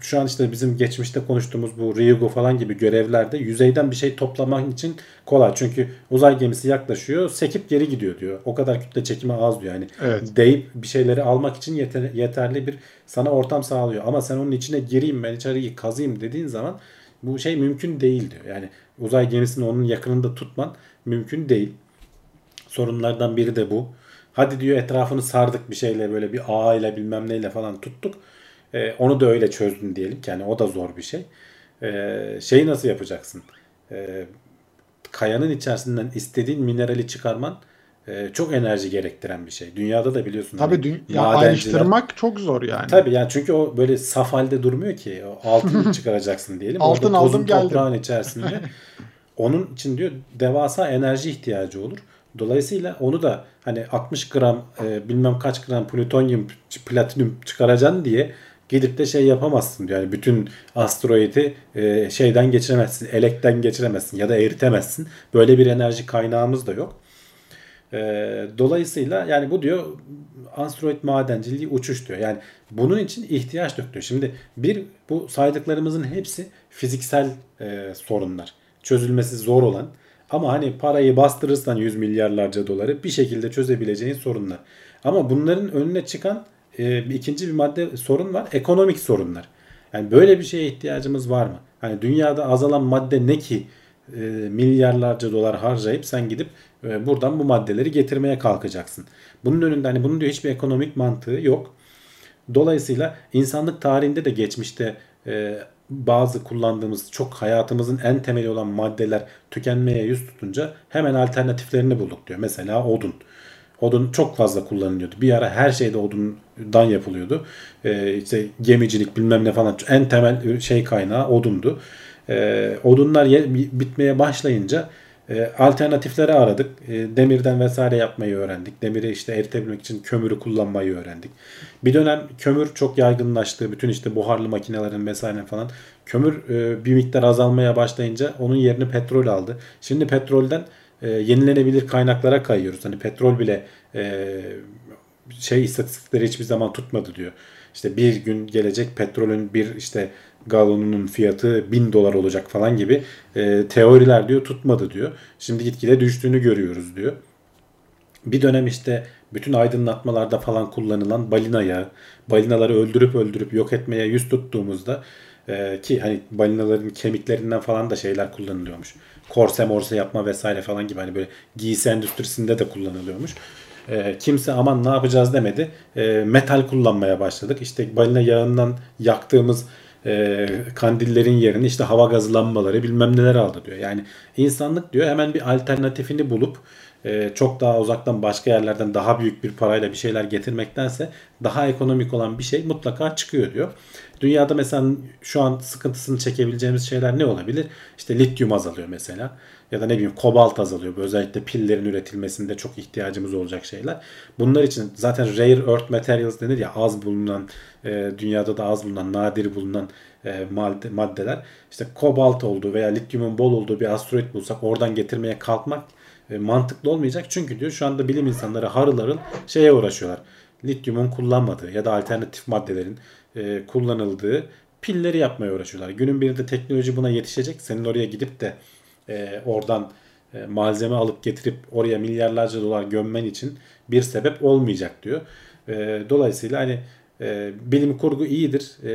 şu an işte bizim geçmişte konuştuğumuz bu Ryugu falan gibi görevlerde yüzeyden bir şey toplamak için kolay. Çünkü uzay gemisi yaklaşıyor, sekip geri gidiyor diyor. O kadar kütle çekimi az diyor. Yani Evet. deyip bir şeyleri almak için yeter- yeterli bir sana ortam sağlıyor. Ama sen onun içine gireyim ben içeriği kazıyım dediğin zaman bu şey mümkün değil diyor. Yani uzay gemisini onun yakınında tutman mümkün değil. Sorunlardan biri de bu. Hadi diyor etrafını sardık bir şeyle böyle bir ağıyla bilmem neyle falan tuttuk. Ee, onu da öyle çözdün diyelim ki yani o da zor bir şey. Ee, şeyi nasıl yapacaksın? Ee, kayanın içerisinden istediğin minerali çıkarman e, çok enerji gerektiren bir şey. Dünyada da biliyorsun. Tabii hani ya ayrıştırmak çok zor yani. Tabii yani çünkü o böyle saf halde durmuyor ki. O altını çıkaracaksın diyelim. Altın Orada aldım, geldim. toprağın içerisinde. Onun için diyor devasa enerji ihtiyacı olur. Dolayısıyla onu da hani 60 gram e, bilmem kaç gram plütonyum, platinum çıkaracaksın diye gidip de şey yapamazsın. Yani bütün asteroidi e, şeyden geçiremezsin, elekten geçiremezsin ya da eritemezsin. Böyle bir enerji kaynağımız da yok. E, dolayısıyla yani bu diyor asteroid madenciliği uçuş diyor. Yani bunun için ihtiyaç yok. Şimdi bir bu saydıklarımızın hepsi fiziksel e, sorunlar. Çözülmesi zor olan ama hani parayı bastırırsan 100 milyarlarca doları bir şekilde çözebileceğin sorunlar. Ama bunların önüne çıkan e, ikinci bir madde sorun var. Ekonomik sorunlar. Yani böyle bir şeye ihtiyacımız var mı? Hani dünyada azalan madde ne ki e, milyarlarca dolar harcayıp sen gidip e, buradan bu maddeleri getirmeye kalkacaksın. Bunun önünde hani bunun diyor hiçbir ekonomik mantığı yok. Dolayısıyla insanlık tarihinde de geçmişte e, bazı kullandığımız çok hayatımızın en temeli olan maddeler tükenmeye yüz tutunca hemen alternatiflerini bulduk diyor. Mesela odun. Odun çok fazla kullanılıyordu. Bir ara her şeyde odundan yapılıyordu. E, işte gemicilik bilmem ne falan en temel şey kaynağı odundu. E, odunlar ye- bitmeye başlayınca e, alternatifleri aradık. E, demirden vesaire yapmayı öğrendik. Demiri işte eritebilmek için kömürü kullanmayı öğrendik. Bir dönem kömür çok yaygınlaştı. Bütün işte buharlı makinelerin vesaire falan. Kömür e, bir miktar azalmaya başlayınca onun yerini petrol aldı. Şimdi petrolden e, yenilenebilir kaynaklara kayıyoruz. Hani petrol bile şey istatistikleri hiçbir zaman tutmadı diyor. İşte bir gün gelecek petrolün bir işte galonunun fiyatı 1000 dolar olacak falan gibi e, teoriler diyor tutmadı diyor. Şimdi gitgide düştüğünü görüyoruz diyor. Bir dönem işte bütün aydınlatmalarda falan kullanılan balina yağı, balinaları öldürüp öldürüp yok etmeye yüz tuttuğumuzda e, ki hani balinaların kemiklerinden falan da şeyler kullanılıyormuş. Korse morse yapma vesaire falan gibi hani böyle giysi endüstrisinde de kullanılıyormuş. E, kimse aman ne yapacağız demedi. E, metal kullanmaya başladık. İşte balina yağından yaktığımız e, kandillerin yerini işte hava gazı lambaları bilmem neler aldı diyor. Yani insanlık diyor hemen bir alternatifini bulup e, çok daha uzaktan başka yerlerden daha büyük bir parayla bir şeyler getirmektense daha ekonomik olan bir şey mutlaka çıkıyor diyor. Dünyada mesela şu an sıkıntısını çekebileceğimiz şeyler ne olabilir? İşte lityum azalıyor mesela. Ya da ne bileyim kobalt azalıyor. Bu özellikle pillerin üretilmesinde çok ihtiyacımız olacak şeyler. Bunlar için zaten rare earth materials denir ya az bulunan e, dünyada da az bulunan nadir bulunan e, madde, maddeler. İşte kobalt olduğu veya lityumun bol olduğu bir asteroid bulsak oradan getirmeye kalkmak e, mantıklı olmayacak. Çünkü diyor şu anda bilim insanları harıl harıl şeye uğraşıyorlar. Lityumun kullanmadığı ya da alternatif maddelerin e, kullanıldığı pilleri yapmaya uğraşıyorlar. Günün birinde teknoloji buna yetişecek. Senin oraya gidip de e, oradan e, malzeme alıp getirip oraya milyarlarca dolar gömmen için bir sebep olmayacak diyor. E, dolayısıyla hani E, bilim kurgu iyidir. E,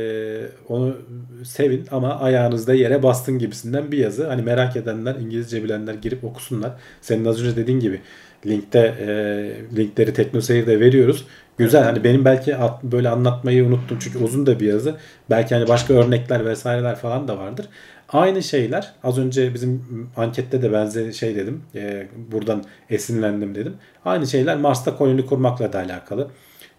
onu sevin ama ayağınızda yere bastın gibisinden bir yazı. Hani merak edenler, İngilizce bilenler girip okusunlar. Senin az önce dediğin gibi linkte e, linkleri TeknoSeyir'de veriyoruz. Güzel hani benim belki at, böyle anlatmayı unuttum çünkü uzun da bir yazı. Belki hani başka örnekler vesaireler falan da vardır. Aynı şeyler az önce bizim ankette de benzer şey dedim. E, buradan esinlendim dedim. Aynı şeyler Mars'ta koloni kurmakla da alakalı.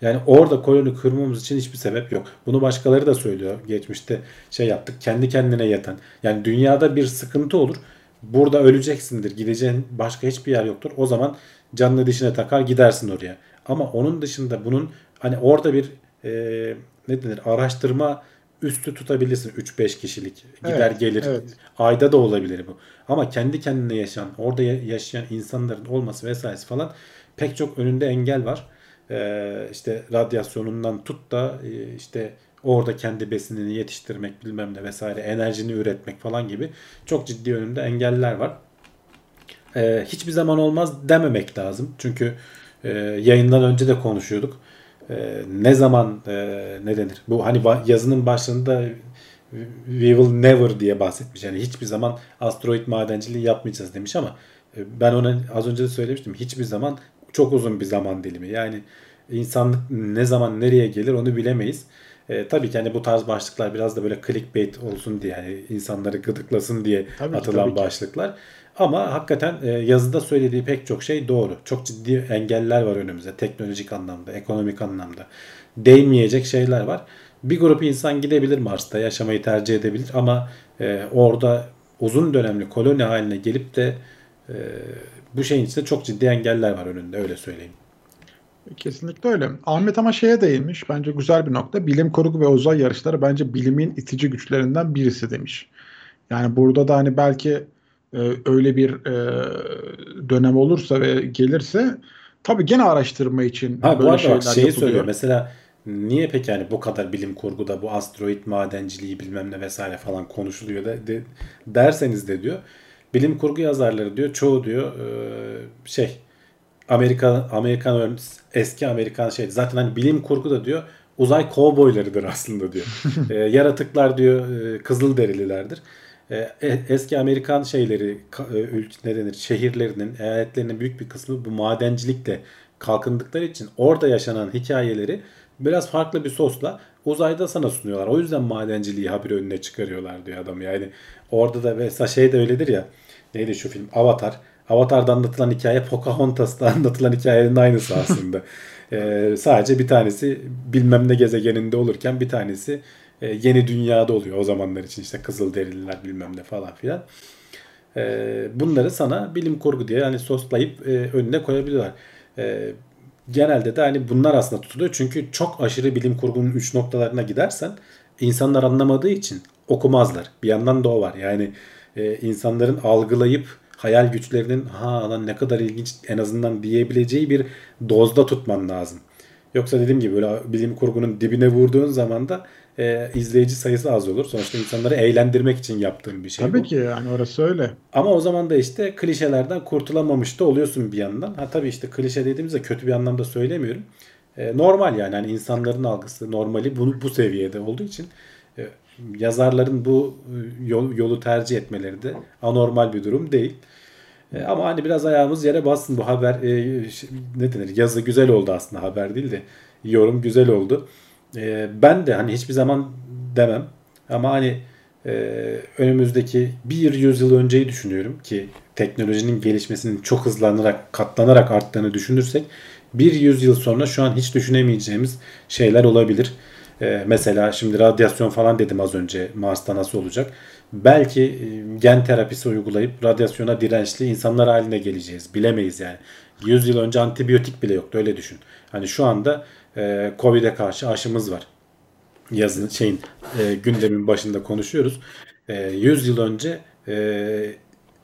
Yani orada koloni kurmamız için hiçbir sebep yok. Bunu başkaları da söylüyor. Geçmişte şey yaptık. Kendi kendine yeten. Yani dünyada bir sıkıntı olur. Burada öleceksindir. Gideceğin başka hiçbir yer yoktur. O zaman canını dişine takar gidersin oraya. Ama onun dışında bunun hani orada bir e, ne denir araştırma üstü tutabilirsin 3-5 kişilik. Gider Evet, gelir. evet. ayda da olabilir bu. Ama kendi kendine yaşayan orada ya- yaşayan insanların olması vesairesi falan pek çok önünde engel var. Ee, işte radyasyonundan tut da e, işte orada kendi besinini yetiştirmek bilmem ne vesaire enerjini üretmek falan gibi çok ciddi önünde engeller var. Ee, hiçbir zaman olmaz dememek lazım. Çünkü e, yayından önce de konuşuyorduk. E, ne zaman e, ne denir? Bu hani yazının başında we will never diye bahsetmiş. Yani hiçbir zaman asteroid madenciliği yapmayacağız demiş ama e, ben ona az önce de söylemiştim. Hiçbir zaman çok uzun bir zaman dilimi. Yani insanlık ne zaman nereye gelir onu bilemeyiz. E, tabii ki hani bu tarz başlıklar biraz da böyle clickbait olsun diye yani insanları gıdıklasın diye Tabii ki, atılan tabii ki. Ama hakikaten e, yazıda söylediği pek çok şey doğru. Çok ciddi engeller var önümüzde. Teknolojik anlamda, ekonomik anlamda. Değinmeyecek şeyler var. Bir grup insan gidebilir Mars'ta yaşamayı tercih edebilir ama e, orada uzun dönemli koloni haline gelip de e, bu şeyin içinde çok ciddi engeller var önünde öyle söyleyeyim. Kesinlikle öyle. Ahmet ama şeye değinmiş. Bence güzel bir nokta. Bilim kurgu ve uzay yarışları bence bilimin itici güçlerinden birisi demiş. Yani burada da hani belki e, öyle bir e, dönem olursa ve gelirse tabii gene araştırma için Ha bu böyle arada şeyler bak şeyi yapılıyor. söylüyor. Mesela niye peki yani bu kadar bilim kurguda bu asteroid madenciliği bilmem ne vesaire falan konuşuluyor da de- derseniz de diyor. Bilim kurgu yazarları diyor çoğu diyor e, şey Amerika Amerikan ör- eski Amerikan şey zaten hani bilim kurgu da diyor uzay kovboylarıdır aslında diyor. E, yaratıklar diyor e, kızıl derililerdir. E, e- eski Amerikan şeyleri e, ne denir şehirlerinin eyaletlerinin büyük bir kısmı bu madencilikle kalkındıkları için orada yaşanan hikayeleri biraz farklı bir sosla uzayda sana sunuyorlar. O yüzden madenciliği haber önüne çıkarıyorlar diyor adam. Yani orada da mesela şey de öyledir ya. Neydi şu film? Avatar. Avatar'da anlatılan hikaye Pocahontas'ta anlatılan hikayenin aynısı aslında. Ee, sadece bir tanesi bilmem ne gezegeninde olurken bir tanesi e, yeni dünyada oluyor o zamanlar için işte Kızılderililer bilmem ne falan filan. Ee, bunları sana bilim kurgu diye hani soslayıp e, önüne koyabiliyorlar. Ee, genelde de hani bunlar aslında tutuluyor. Çünkü çok aşırı bilim kurgunun uç noktalarına gidersen insanlar anlamadığı için okumazlar. Bir yandan da o var. Yani e, insanların algılayıp hayal güçlerinin ha lan ne kadar ilginç en azından diyebileceği bir dozda tutman lazım. Yoksa dediğim gibi böyle bilim kurgunun dibine vurduğun zaman da e, izleyici sayısı az olur. Sonuçta insanları eğlendirmek için yaptığın bir şey Tabii bu. ki yani orası öyle. Ama o zaman da işte klişelerden kurtulamamış da oluyorsun bir yandan. Ha tabii işte klişe dediğimizde kötü bir anlamda söylemiyorum. E, normal yani hani insanların algısı normali bunu bu seviyede olduğu için yazarların bu e, yol, yolu tercih etmeleri de anormal bir durum değil. E, ama hani biraz ayağımız yere bassın bu haber e, ne denir yazı güzel oldu aslında haber değil de yorum güzel oldu. Ben de hani hiçbir zaman demem ama hani önümüzdeki bir yüzyıl önceyi düşünüyorum ki teknolojinin gelişmesinin çok hızlanarak katlanarak arttığını düşünürsek bir yüzyıl sonra şu an hiç düşünemeyeceğimiz şeyler olabilir. E, mesela şimdi radyasyon falan dedim az önce Mars'ta nasıl olacak. Belki e, gen terapisi uygulayıp radyasyona dirençli insanlar haline geleceğiz. Bilemeyiz yani. 100 yıl önce antibiyotik bile yoktu öyle düşün. Hani şu anda e, Covid'e karşı aşımız var yazın şeyin e, gündemin başında konuşuyoruz. E, 100 yıl önce e,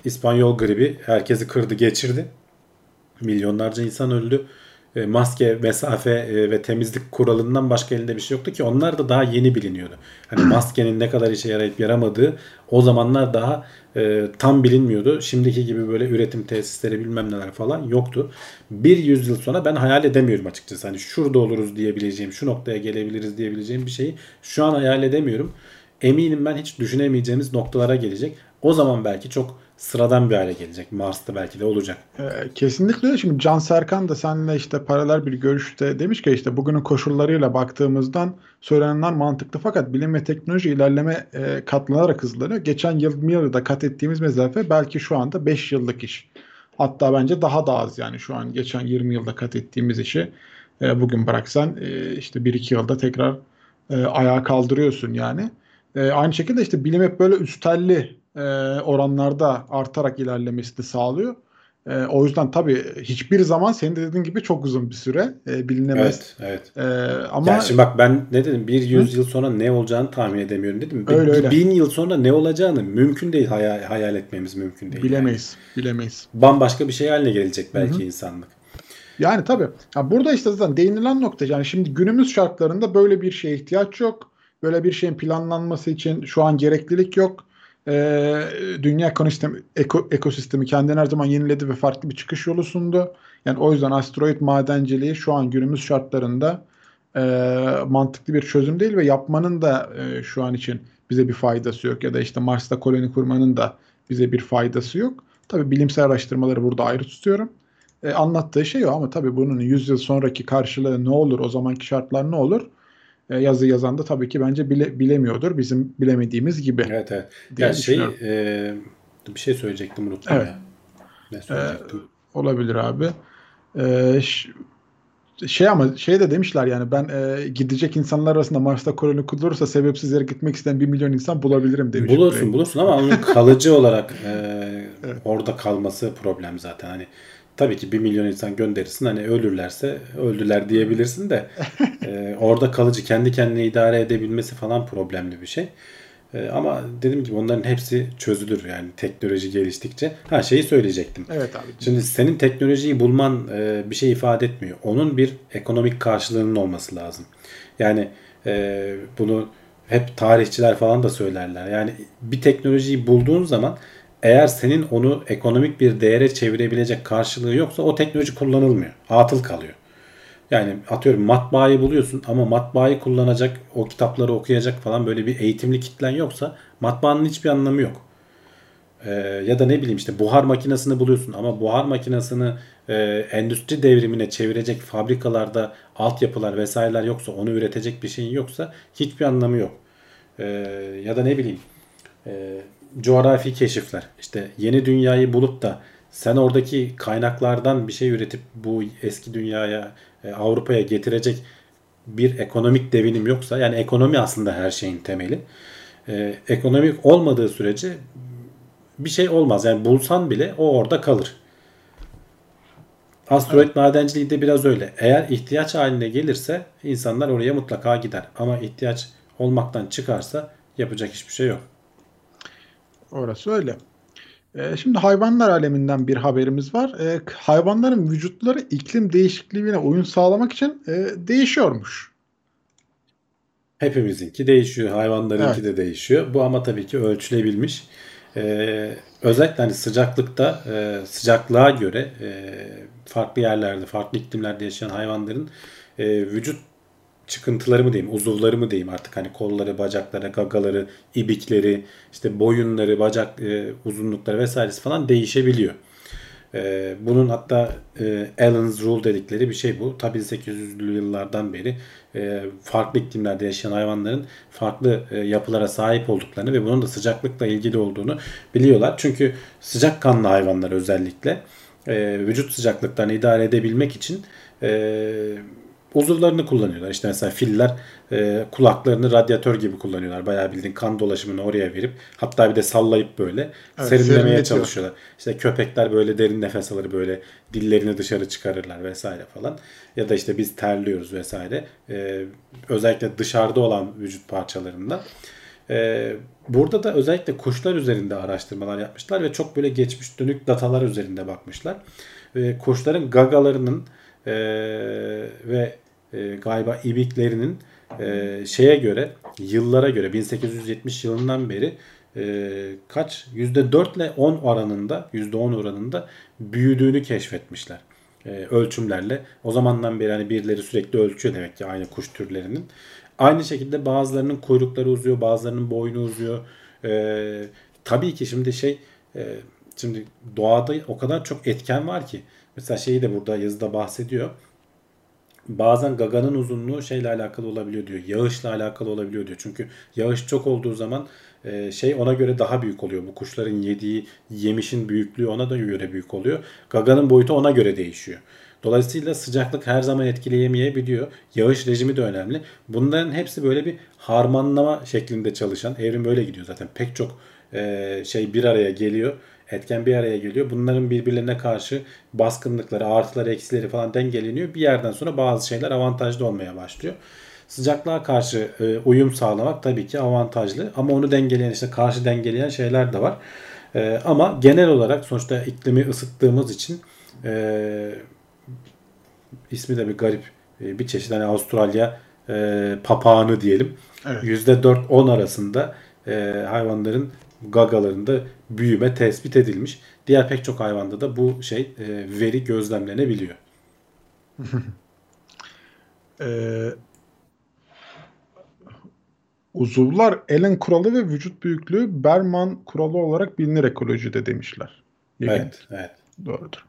İspanyol gribi herkesi kırdı geçirdi. Milyonlarca insan öldü. E, maske, mesafe e, ve temizlik kuralından başka elinde bir şey yoktu ki onlar da daha yeni biliniyordu. Hani maskenin ne kadar işe yarayıp yaramadığı o zamanlar daha e, tam bilinmiyordu. Şimdiki gibi böyle üretim tesisleri bilmem neler falan yoktu. Bir yüzyıl sonra ben hayal edemiyorum açıkçası. Hani şurada oluruz diyebileceğim, şu noktaya gelebiliriz diyebileceğim bir şeyi şu an hayal edemiyorum. Eminim ben hiç düşünemeyeceğimiz noktalara gelecek. O zaman belki çok sıradan bir hale gelecek. Mars'ta belki de olacak. Ee, kesinlikle öyle. Şimdi Can Serkan da seninle işte paralel bir görüşte demiş ki işte bugünün koşullarıyla baktığımızdan söylenenler mantıklı fakat bilim ve teknoloji ilerleme e, katlanarak hızlanıyor. Geçen yıl yılda kat ettiğimiz mesafe belki şu anda 5 yıllık iş. Hatta bence daha da az yani şu an geçen 20 yılda kat ettiğimiz işi e, bugün bıraksan e, işte 1-2 yılda tekrar e, ayağa kaldırıyorsun yani. E, aynı şekilde işte bilim hep böyle üstelli e, oranlarda artarak ilerlemesini sağlıyor. E, o yüzden tabii hiçbir zaman senin de dediğin gibi çok uzun bir süre e, bilinemez. Evet, evet. E, ama Yani şimdi bak ben ne dedim? Bir yüzyıl sonra ne olacağını tahmin edemiyorum dedim. Öyle, bir öyle. bin yıl sonra ne olacağını mümkün değil hayal, hayal etmemiz mümkün değil. bilemeyiz, bilemeyiz. Yani. Bambaşka bir şey haline gelecek belki insanlık. Yani tabii. Ya burada işte zaten değinilen nokta yani şimdi günümüz şartlarında böyle bir şeye ihtiyaç yok. Böyle bir şeyin planlanması için şu an gereklilik yok. Ee, dünya ekosistemi, eko, ekosistemi kendini her zaman yeniledi ve farklı bir çıkış yolu sundu. Yani o yüzden asteroid madenciliği şu an günümüz şartlarında e, mantıklı bir çözüm değil ve yapmanın da e, şu an için bize bir faydası yok. Ya da işte Mars'ta koloni kurmanın da bize bir faydası yok. Tabii bilimsel araştırmaları burada ayrı tutuyorum. E, anlattığı şey o ama tabii bunun 100 yıl sonraki karşılığı ne olur, o zamanki şartlar ne olur? E, yazı yazan da tabii ki bence bile, bilemiyordur bizim bilemediğimiz gibi. Evet evet. Ya şey e, bir şey söyleyecektim unuttum Evet. ya. Ne söyleyecektim? Olabilir abi. E, şey ama şey de demişler yani ben e, gidecek insanlar arasında Mars'ta koloni kurulursa sebepsiz yere gitmek isteyen bir milyon insan bulabilirim demiş. bulursun bulursun ama onun kalıcı olarak e, orada kalması problem zaten. Hani tabii ki bir milyon insan gönderirsin hani ölürlerse öldüler diyebilirsin de e, orada kalıcı kendi kendine idare edebilmesi falan problemli bir şey. E, ama dediğim gibi onların hepsi çözülür yani teknoloji geliştikçe. Ha şeyi söyleyecektim. Evet abi. Şimdi senin teknolojiyi bulman e, bir şey ifade etmiyor. Onun bir ekonomik karşılığının olması lazım. Yani e, bunu hep tarihçiler falan da söylerler. Yani bir teknolojiyi bulduğun zaman eğer senin onu ekonomik bir değere çevirebilecek karşılığı yoksa o teknoloji kullanılmıyor. Atıl kalıyor. Yani atıyorum matbaayı buluyorsun ama matbaayı kullanacak, o kitapları okuyacak falan böyle bir eğitimli kitlen yoksa matbaanın hiçbir anlamı yok. Ee, ya da ne bileyim işte buhar makinesini buluyorsun ama buhar makinesini e, endüstri devrimine çevirecek fabrikalarda altyapılar vesaireler yoksa onu üretecek bir şeyin yoksa hiçbir anlamı yok. Ee, ya da ne bileyim e, coğrafi keşifler işte yeni dünyayı bulup da sen oradaki kaynaklardan bir şey üretip bu eski dünyaya e, Avrupa'ya getirecek bir ekonomik devinim yoksa yani ekonomi aslında her şeyin temeli. Ee, ekonomik olmadığı sürece bir şey olmaz. Yani bulsan bile o orada kalır. Asteroid madenciliği de biraz öyle. Eğer ihtiyaç haline gelirse insanlar oraya mutlaka gider. Ama ihtiyaç olmaktan çıkarsa yapacak hiçbir şey yok. Orası öyle. Ee, şimdi hayvanlar aleminden bir haberimiz var. Ee, hayvanların vücutları iklim değişikliğine uyum sağlamak için e, değişiyormuş. Hepimizinki değişiyor. Hayvanlarınki Evet. de değişiyor. Bu ama tabii ki ölçülebilmiş. Ee, özellikle hani sıcaklıkta e, sıcaklığa göre e, farklı yerlerde, farklı iklimlerde yaşayan hayvanların e, vücut çıkıntıları mı diyeyim, uzuvları mı diyeyim artık hani kolları, bacakları, gagaları, ibikleri, işte boyunları, bacak e, uzunlukları vesairesi falan değişebiliyor. Ee, bunun hatta e, Allen's Rule dedikleri bir şey bu. Tabii 1800'lü yıllardan beri e, farklı iklimlerde yaşayan hayvanların farklı e, yapılara sahip olduklarını ve bunun da sıcaklıkla ilgili olduğunu biliyorlar. Çünkü sıcakkanlı hayvanlar özellikle e, vücut sıcaklıklarını idare edebilmek için e, uzuvlarını kullanıyorlar. İşte mesela filler e, kulaklarını radyatör gibi kullanıyorlar. Bayağı bildiğin kan dolaşımını oraya verip hatta bir de sallayıp böyle Evet, serinlemeye çalışıyorlar. İşte köpekler böyle derin nefes alır böyle dillerini dışarı çıkarırlar vesaire falan. Ya da işte biz terliyoruz vesaire. E, özellikle dışarıda olan vücut parçalarında. E, burada da özellikle kuşlar üzerinde araştırmalar yapmışlar ve çok böyle geçmiş dönük datalar üzerinde bakmışlar. E, kuşların gagalarının e, ve e, galiba ibiklerinin e, şeye göre yıllara göre 1870 yılından beri e, kaç %4 ile 10 oranında %10 oranında büyüdüğünü keşfetmişler. E, ölçümlerle. O zamandan beri hani birileri sürekli ölçüyor demek ki aynı kuş türlerinin. Aynı şekilde bazılarının kuyrukları uzuyor, bazılarının boynu uzuyor. E, tabii ki şimdi şey e, şimdi doğada o kadar çok etken var ki. Mesela şeyi de burada yazıda bahsediyor bazen gaganın uzunluğu şeyle alakalı olabiliyor diyor. Yağışla alakalı olabiliyor diyor. Çünkü yağış çok olduğu zaman e, şey ona göre daha büyük oluyor. Bu kuşların yediği yemişin büyüklüğü ona da göre büyük oluyor. Gaganın boyutu ona göre değişiyor. Dolayısıyla sıcaklık her zaman etkileyemeyebiliyor. Yağış rejimi de önemli. Bunların hepsi böyle bir harmanlama şeklinde çalışan. Evrim böyle gidiyor zaten. Pek çok e, şey bir araya geliyor etken bir araya geliyor. Bunların birbirlerine karşı baskınlıkları, artıları, eksileri falan dengeleniyor. Bir yerden sonra bazı şeyler avantajlı olmaya başlıyor. Sıcaklığa karşı e, uyum sağlamak tabii ki avantajlı ama onu dengeleyen işte karşı dengeleyen şeyler de var. E, ama genel olarak sonuçta iklimi ısıttığımız için e, ismi de bir garip bir çeşit hani Avustralya e, papağanı diyelim. Evet. %4-10 arasında e, hayvanların gagalarında büyüme tespit edilmiş. Diğer pek çok hayvanda da bu şey e, veri gözlemlenebiliyor. ee, uzuvlar Allen kuralı ve vücut büyüklüğü Berman kuralı olarak bilinir ekolojide demişler. İlginç. Evet, evet. Doğrudur.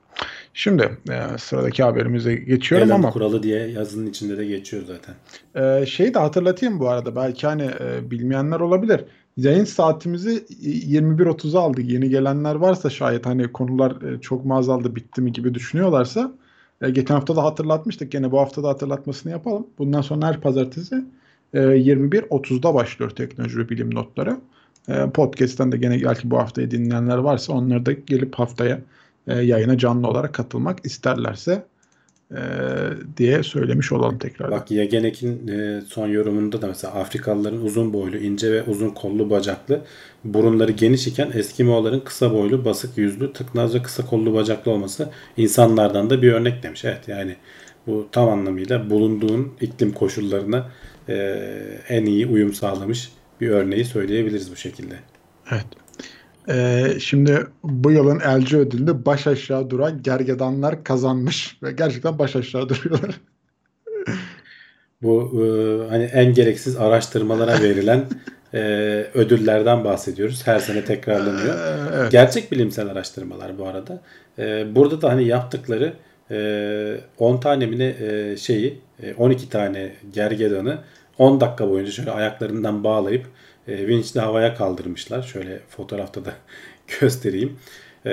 Şimdi e, sıradaki haberimize geçiyorum Allen ama. kuralı diye yazının içinde de geçiyor zaten. E, şeyi de hatırlatayım bu arada belki hani e, bilmeyenler olabilir. Yayın saatimizi 21.30'a aldık. Yeni gelenler varsa şayet hani konular e, çok mu azaldı bitti mi gibi düşünüyorlarsa e, geçen hafta da hatırlatmıştık. Gene bu hafta da hatırlatmasını yapalım. Bundan sonra her pazartesi 21.30'da e, başlıyor teknoloji ve bilim notları. Podcast'ten de gene belki bu haftayı dinleyenler varsa onları da gelip haftaya yayına canlı olarak katılmak isterlerse e, diye söylemiş olalım tekrar. Bak Yegenek'in e, son yorumunda da mesela Afrikalıların uzun boylu, ince ve uzun kollu bacaklı, burunları geniş iken Eskimoğulların kısa boylu, basık yüzlü, tıknaz ve kısa kollu bacaklı olması insanlardan da bir örnek demiş. Evet yani bu tam anlamıyla bulunduğun iklim koşullarına e, en iyi uyum sağlamış bir örneği söyleyebiliriz bu şekilde. Evet. Ee, şimdi bu yılın elci ödülünü baş aşağı duran gergedanlar kazanmış ve gerçekten baş aşağı duruyorlar. bu e, hani en gereksiz araştırmalara verilen e, ödüllerden bahsediyoruz. Her sene tekrarlanıyor. Ee, evet. Gerçek bilimsel araştırmalar bu arada. E, burada da hani yaptıkları e, 10 tane mi ne e, şeyi e, 12 tane gergedanı 10 dakika boyunca şöyle ayaklarından bağlayıp e, vinçle havaya kaldırmışlar. Şöyle fotoğrafta da göstereyim. E,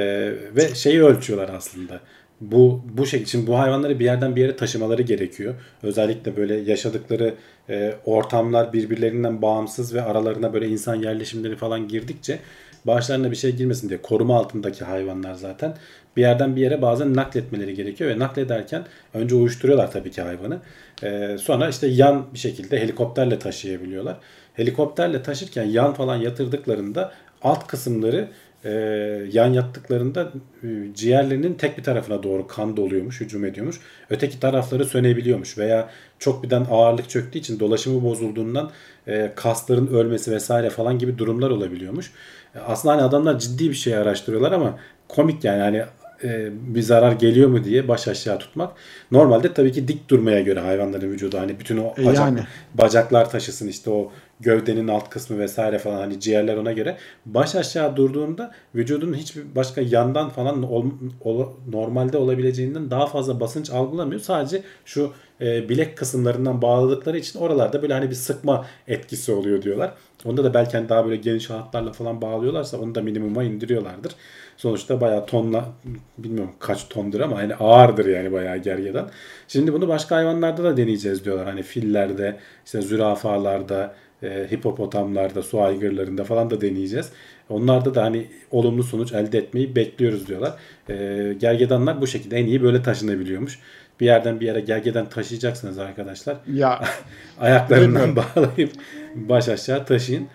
ve şeyi ölçüyorlar aslında. Bu bu şey için bu hayvanları bir yerden bir yere taşımaları gerekiyor. Özellikle böyle yaşadıkları e, ortamlar birbirlerinden bağımsız ve aralarına böyle insan yerleşimleri falan girdikçe başlarına bir şey girmesin diye koruma altındaki hayvanlar zaten bir yerden bir yere bazen nakletmeleri gerekiyor ve naklederken önce uyuşturuyorlar tabii ki hayvanı. Ee, sonra işte yan bir şekilde helikopterle taşıyabiliyorlar. Helikopterle taşırken yan falan yatırdıklarında alt kısımları e, yan yattıklarında e, ciğerlerinin tek bir tarafına doğru kan doluyormuş, hücum ediyormuş. Öteki tarafları sönebiliyormuş veya çok birden ağırlık çöktüğü için dolaşımı bozulduğundan e, kasların ölmesi vesaire falan gibi durumlar olabiliyormuş. E, aslında hani adamlar ciddi bir şey araştırıyorlar ama komik yani hani e, bir zarar geliyor mu diye baş aşağı tutmak. Normalde tabii ki dik durmaya göre hayvanların vücudu hani bütün o e, bacak, yani. bacaklar taşısın işte o gövdenin alt kısmı vesaire falan hani ciğerler ona göre baş aşağı durduğunda vücudun hiçbir başka yandan falan ol, ol, normalde olabileceğinden daha fazla basınç algılamıyor. Sadece şu e, bilek kısımlarından bağladıkları için oralarda böyle hani bir sıkma etkisi oluyor diyorlar. Onda da belki hani daha böyle geniş halatlarla falan bağlıyorlarsa onu da minimuma indiriyorlardır. Sonuçta bayağı tonla bilmiyorum kaç tondur ama hani ağırdır yani bayağı gergedan. Şimdi bunu başka hayvanlarda da deneyeceğiz diyorlar. Hani fillerde, işte zürafalarda, e, hipopotamlarda, su aygırlarında falan da deneyeceğiz. Onlarda da hani olumlu sonuç elde etmeyi bekliyoruz diyorlar. E, gergedanlar bu şekilde en iyi böyle taşınabiliyormuş. Bir yerden bir yere gergeden taşıyacaksınız arkadaşlar. Ya ayaklarından bağlayıp baş aşağı taşıyın.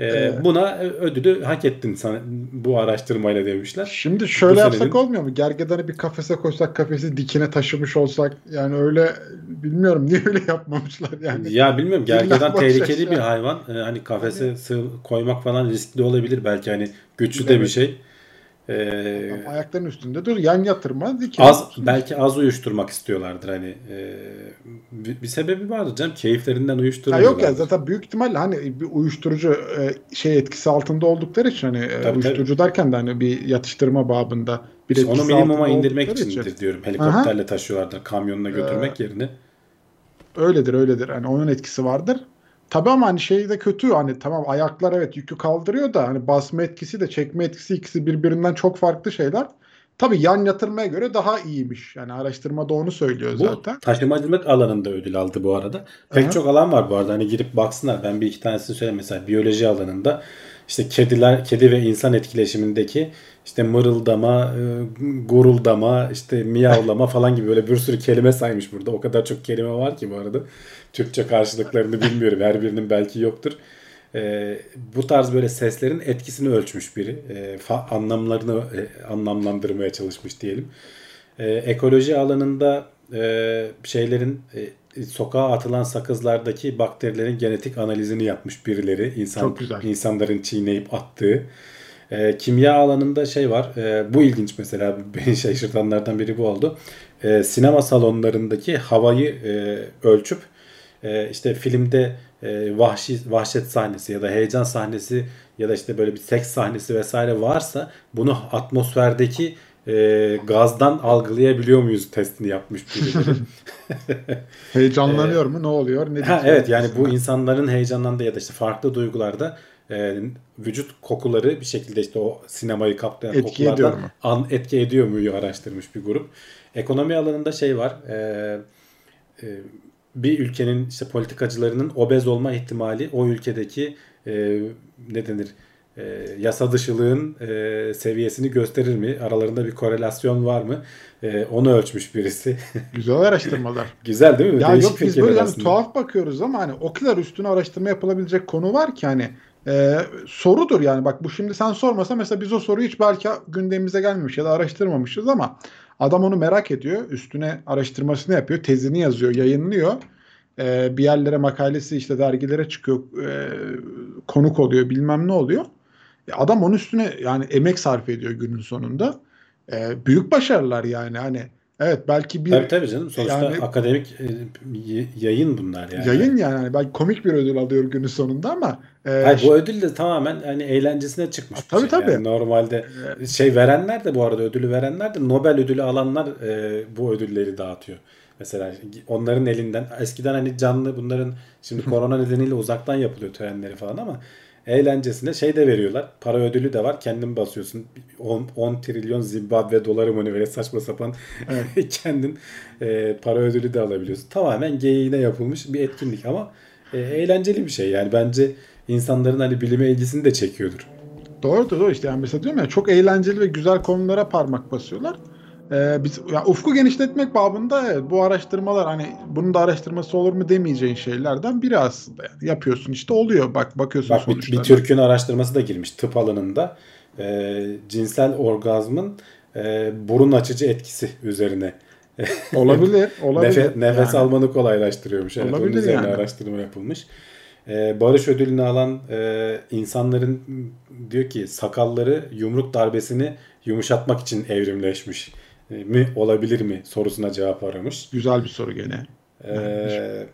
E, Evet. Buna ödülü hak ettin sana bu araştırmayla demişler. Şimdi şöyle Bu yapsak senenin- olmuyor mu? Gergedanı bir kafese koysak kafesi dikine taşımış olsak yani öyle bilmiyorum niye öyle yapmamışlar yani. Ya bilmiyorum gergedan tehlikeli bir hayvan. E, hani kafese sığ koymak falan riskli olabilir belki hani güçlü de bir şey. E, Tam ayakların üstünde dur yan yatırma dikine. az belki az uyuşturmak istiyorlardır hani e, bir, bir sebebi vardır canım keyiflerinden Ha uyuşturmuyorlar. yok ya zaten büyük ihtimalle hani bir uyuşturucu e, şey etkisi altında oldukları için hani e, Tabii, uyuşturucu derken de hani bir yatıştırma babında bir İşte onu minimuma indirmek içindir için. diyorum. Helikopterle taşıyorlardır kamyonuna götürmek yerine. Öyledir öyledir. Hani onun etkisi vardır. Tabii ama hani şey de kötü hani tamam ayaklar evet yükü kaldırıyor da hani basma etkisi de çekme etkisi ikisi birbirinden çok farklı şeyler. Tabii yan yatırmaya göre daha iyiymiş. Yani araştırmada onu söylüyor Bu zaten. taşımacılık alanında ödül aldı bu arada. Pek Aha. çok alan var bu arada. Hani girip baksınlar. Ben bir iki tanesini söyleyeyim. Mesela biyoloji alanında işte kediler, kedi ve insan etkileşimindeki işte mırıldama, e, guruldama, işte miyavlama falan gibi böyle bir sürü kelime saymış burada. O kadar çok kelime var ki bu arada. Türkçe karşılıklarını bilmiyorum. Her birinin belki yoktur. E, bu tarz böyle seslerin etkisini ölçmüş biri. E, fa- anlamlarını e, anlamlandırmaya çalışmış diyelim. E, ekoloji alanında e, şeylerin e, sokağa atılan sakızlardaki bakterilerin genetik analizini yapmış birileri. İnsan, Çok güzel. insanların çiğneyip attığı. E, kimya alanında şey var. e, bu ilginç mesela. Beni şaşırtanlardan biri bu oldu. E, sinema salonlarındaki havayı e, ölçüp e, işte filmde e, vahşi vahşet sahnesi ya da heyecan sahnesi ya da işte böyle bir seks sahnesi vesaire varsa bunu atmosferdeki e, gazdan algılayabiliyor muyuz testini yapmış birileri. Heyecanlanıyor mu? Ne oluyor? Ne Ee, ha, evet yani bu insanların heyecanlandığı ya da işte farklı duygularda e, vücut kokuları bir şekilde işte o sinemayı kaplayan Etki ediyor kokulardan mu? an, etki ediyor mu araştırmış bir grup. Ekonomi alanında şey var. E, e, bir ülkenin işte politikacılarının obez olma ihtimali o ülkedeki e, ne denir e, yasa dışılığın e, seviyesini gösterir mi? Aralarında bir korelasyon var mı? E, onu ölçmüş birisi. Güzel araştırmalar. Güzel değil mi? Ya Değişik yok biz böyle yani tuhaf bakıyoruz ama hani o kadar üstüne araştırma yapılabilecek konu var ki hani e, sorudur yani bak bu şimdi sen sormasa mesela biz o soruyu hiç belki gündemimize gelmemiş ya da araştırmamışız ama adam onu merak ediyor üstüne araştırmasını yapıyor tezini yazıyor yayınlıyor. E, bir yerlere makalesi işte dergilere çıkıyor e, konuk oluyor bilmem ne oluyor. E, adam onun üstüne yani emek sarf ediyor günün sonunda. E, büyük başarılar yani. Hani evet belki bir Tabii tabii canım. Sonuçta Yani- akademik e, yayın bunlar yani. Yayın yani hani belki komik bir ödül alıyor günün sonunda ama e, Hayır, bu ödül de tamamen hani eğlencesine çıkmış Ha, tabii, şey. tabii. Yani normalde şey verenler de bu arada ödülü verenler de Nobel ödülü alanlar e, bu ödülleri dağıtıyor. Mesela onların elinden eskiden hani canlı bunların şimdi korona nedeniyle uzaktan yapılıyor törenleri falan ama eğlencesine şey de veriyorlar. Para ödülü de var. Kendin basıyorsun. 10, 10 trilyon Zimbabwe doları mı ne böyle saçma sapan kendin e, para ödülü de alabiliyorsun. Tamamen geyiğine yapılmış bir etkinlik ama e, eğlenceli bir şey. Yani bence insanların hani bilime ilgisini de çekiyordur. doğru doğru işte yani mesela diyorum ya çok eğlenceli ve güzel konulara parmak basıyorlar. E, biz ya ufku genişletmek babında evet, bu araştırmalar hani bunun da araştırması olur mu demeyeceğin şeylerden biri aslında yani yapıyorsun işte oluyor bak bakıyorsun Bak bir, bir sonuçlarına. Türk'ün araştırması da girmiş tıp alanında. E, cinsel orgazmın e, burun açıcı etkisi üzerine. olabilir olabilir Nefe- nefes Yani. almanı kolaylaştırıyormuş. Evet, onun Olabilir üzerine yani. araştırma yapılmış. E, Barış ödülünü alan e, insanların diyor ki sakalları yumruk darbesini yumuşatmak için evrimleşmiş mi olabilir mi sorusuna cevap aramış. güzel bir soru gene. Ee,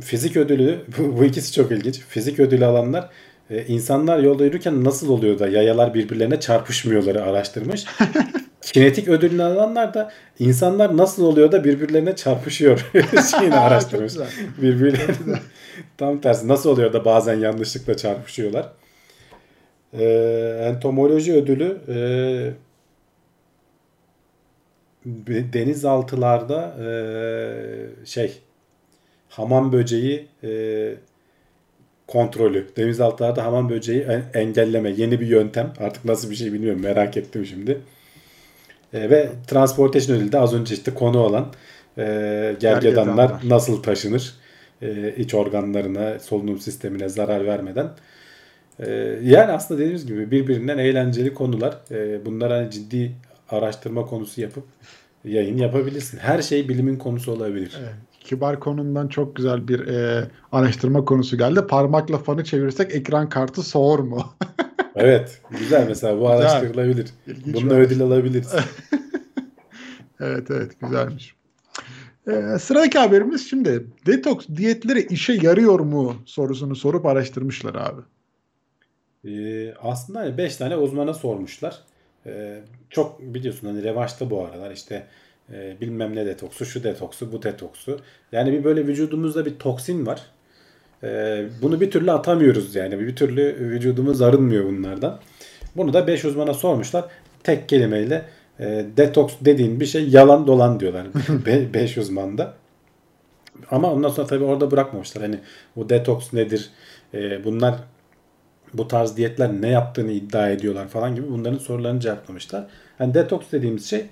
fizik ödülü bu, bu ikisi çok ilginç. Fizik ödülü alanlar e, insanlar yolda yürürken nasıl oluyor da yayalar birbirlerine çarpışmıyorları araştırmış. Kinetik ödülünü alanlar da insanlar nasıl oluyor da birbirlerine çarpışıyor şeyini araştırmış. Birbirlerine tam tersi nasıl oluyor da bazen yanlışlıkla çarpışıyorlar. Ee, entomoloji ödülü e, denizaltılarda e, şey hamam böceği e, kontrolü. Denizaltılarda hamam böceği en- engelleme. Yeni bir yöntem. Artık nasıl bir şey bilmiyorum. Merak ettim şimdi. E, ve transportation ödülü de az önce işte konu olan e, gergedanlar Gergedanlar. nasıl taşınır? E, iç organlarına, solunum sistemine zarar vermeden. E, yani aslında dediğimiz gibi birbirinden eğlenceli konular. E, bunlar hani ciddi araştırma konusu yapıp yayın yapabilirsin. Her şey bilimin konusu olabilir. Evet. Kibar konundan çok güzel bir e, araştırma konusu geldi. Parmakla fanı çevirirsek ekran kartı soğur mu? evet. Güzel mesela bu Güzel. araştırılabilir. İlginç bir ödül alabiliriz. Evet evet güzelmiş. Ee, sıradaki haberimiz şimdi detoks diyetleri işe yarıyor mu sorusunu sorup araştırmışlar abi. Ee, aslında hani 5 tane uzmana sormuşlar. Ee, çok biliyorsun hani revaçta bu aralar işte e, bilmem ne detoksu, şu detoksu, bu detoksu. Yani bir böyle vücudumuzda bir toksin var. Ee, bunu bir türlü atamıyoruz yani. Bir türlü vücudumuz arınmıyor bunlardan. Bunu da 5 uzmana sormuşlar. Tek kelimeyle e, detoks dediğin bir şey yalan dolan diyorlar. 5 uzmanda. Ama ondan sonra tabii orada bırakmamışlar. Hani bu detoks nedir? E, bunlar bu tarz diyetler ne yaptığını iddia ediyorlar falan gibi bunların sorularını cevaplamışlar. Hani detoks dediğimiz şey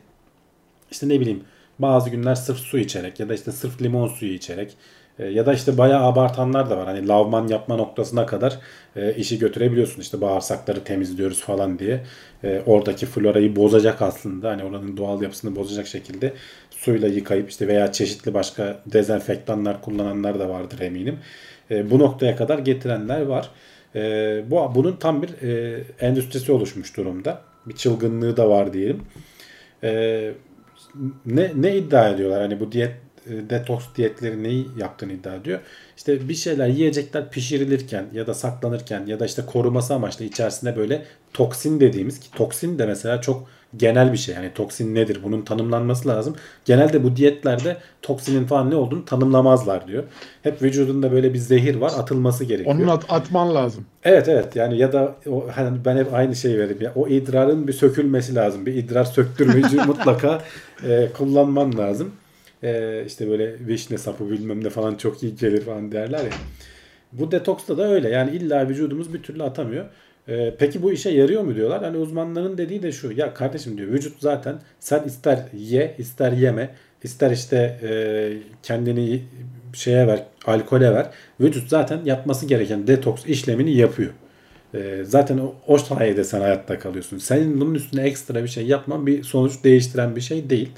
işte ne bileyim bazı günler sırf su içerek ya da işte sırf limon suyu içerek e, ya da işte bayağı abartanlar da var. Hani lavman yapma noktasına kadar e, işi götürebiliyorsun. İşte bağırsakları temizliyoruz falan diye. E, oradaki florayı bozacak aslında. Hani oranın doğal yapısını bozacak şekilde suyla yıkayıp işte veya çeşitli başka dezenfektanlar kullananlar da vardır eminim. E, bu noktaya kadar getirenler var. E, bu bunun tam bir e, endüstrisi oluşmuş durumda. Bir çılgınlığı da var diyelim. E, ne ne iddia ediyorlar? Hani bu diyet e, detoks diyetleri neyi yaptığını iddia ediyor. İşte bir şeyler yiyecekler pişirilirken ya da saklanırken ya da işte koruması amaçlı içerisinde böyle toksin dediğimiz ki toksin de mesela çok genel bir şey. Yani toksin nedir? Bunun tanımlanması lazım. Genelde bu diyetlerde toksinin falan ne olduğunu tanımlamazlar diyor. Hep vücudunda böyle bir zehir var atılması gerekiyor. Onun at, atman lazım. Evet evet yani ya da o, hani ben hep aynı şeyi veririm ya o idrarın bir sökülmesi lazım. Bir idrar söktürmeci mutlaka e, kullanman lazım. E, işte böyle vişne sapı bilmem ne falan çok iyi gelir falan derler ya. Bu detoksta da öyle yani illa vücudumuz bir türlü atamıyor. E, peki bu işe yarıyor mu diyorlar. Hani uzmanların dediği de şu. Ya kardeşim diyor vücut zaten sen ister ye ister yeme ister işte e, kendini şeye ver alkole ver. Vücut zaten yapması gereken detoks işlemini yapıyor. E, zaten o, o sayede sen hayatta kalıyorsun. Senin bunun üstüne ekstra bir şey yapman bir sonuç değiştiren bir şey değil.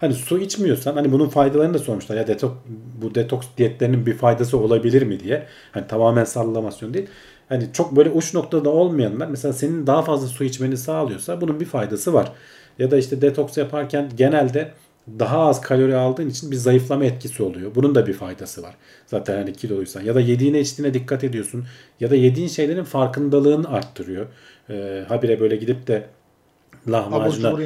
Hani su içmiyorsan hani bunun faydalarını da sormuşlar. Ya detok, bu detoks diyetlerinin bir faydası olabilir mi diye. Hani tamamen sallamasyon değil. Hani çok böyle uç noktada olmayanlar mesela senin daha fazla su içmeni sağlıyorsa bunun bir faydası var. Ya da işte detoks yaparken genelde daha az kalori aldığın için bir zayıflama etkisi oluyor. Bunun da bir faydası var. Zaten hani kiloluysan ya da yediğine içtiğine dikkat ediyorsun ya da yediğin şeylerin farkındalığını arttırıyor. Ee, habire böyle gidip de lahmacuna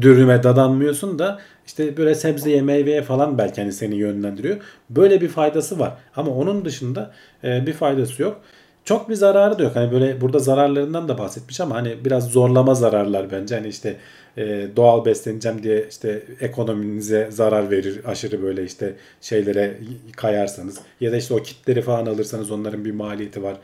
dürüme dadanmıyorsun da işte böyle sebzeye meyveye falan belki hani seni yönlendiriyor. Böyle bir faydası var. Ama onun dışında e, bir faydası yok. Çok bir zararı da yok. Hani böyle burada zararlarından da bahsetmiş ama hani biraz zorlama zararlar bence. Hani işte e, doğal besleneceğim diye işte ekonominize zarar verir aşırı böyle işte şeylere kayarsanız ya da işte o kitleri falan alırsanız onların bir maliyeti var.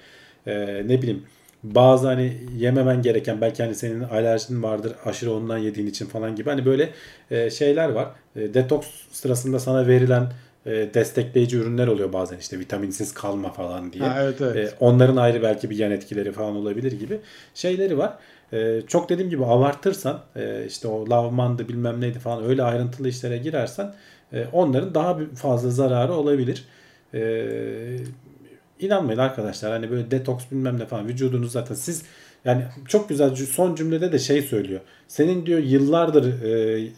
E, ne bileyim bazı hani yememen gereken belki hani senin alerjin vardır aşırı ondan yediğin için falan gibi hani böyle e, şeyler var. E, detoks sırasında sana verilen e, destekleyici ürünler oluyor bazen işte vitaminsiz kalma falan diye. Ha, evet, evet. E, onların ayrı belki bir yan etkileri falan olabilir gibi şeyleri var. E, çok dediğim gibi abartırsan e, işte o lavmandı bilmem neydi falan öyle ayrıntılı işlere girersen e, onların daha fazla zararı olabilir. E, inanmayın arkadaşlar hani böyle detoks bilmem ne falan vücudunuz zaten siz yani çok güzel son cümlede de şey söylüyor. Senin diyor yıllardır e,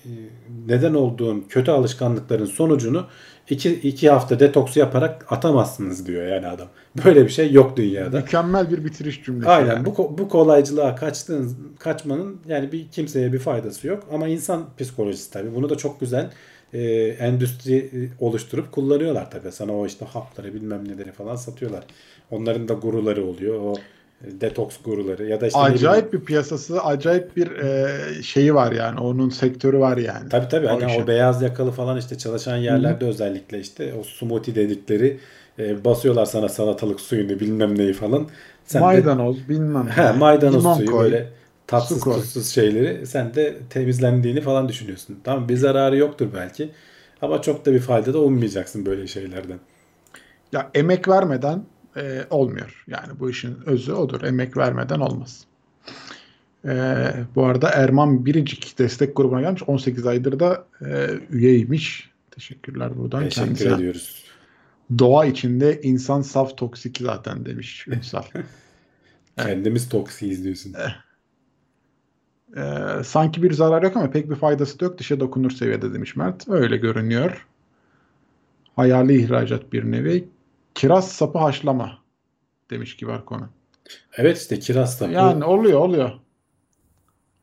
neden olduğun kötü alışkanlıkların sonucunu iki, iki hafta detoks yaparak atamazsınız diyor yani adam. Böyle bir şey yok dünyada. Mükemmel bir bitiriş cümlesi. Aynen yani. bu, bu kolaycılığa kaçtığın, kaçmanın yani bir kimseye bir faydası yok. Ama insan psikolojisi tabii. Bunu da çok güzel e, endüstri oluşturup kullanıyorlar tabii. Sana o işte hapları bilmem neleri falan satıyorlar. Onların da guruları oluyor. O detoks guruları ya da işte acayip bir piyasası, acayip bir e, şeyi var yani. Onun sektörü var yani. Tabii tabii. O Hani işin. o beyaz yakalı falan işte çalışan yerlerde Hı-hı. özellikle işte o smoothie dedikleri e, basıyorlar sana salatalık suyunu bilmem neyi falan. Sen maydanoz de, bilmem ne. He, maydanoz Limon suyu koy, böyle tatsız tuzsuz şeyleri sen de temizlendiğini falan düşünüyorsun. Tamam bir zararı yoktur belki. Ama çok da bir fayda da ummayacaksın böyle şeylerden. Ya emek vermeden e, olmuyor. Yani bu işin özü odur. Emek vermeden olmaz. E, bu arada Erman Biricik destek grubuna gelmiş. 18 aydır da e, üyeymiş. Teşekkürler buradan Teşekkür kendisine. ediyoruz. Doğa içinde insan saf toksik zaten demiş Ünsal. Kendimiz toksiyiz diyorsun. Ee, sanki bir zarar yok ama pek bir faydası da yok. Dışa dokunur seviyede demiş Mert. Öyle görünüyor. Hayali ihracat bir nevi. Kiraz sapı haşlama demiş kibar konu. Evet işte kiraz sapı, Yani oluyor oluyor.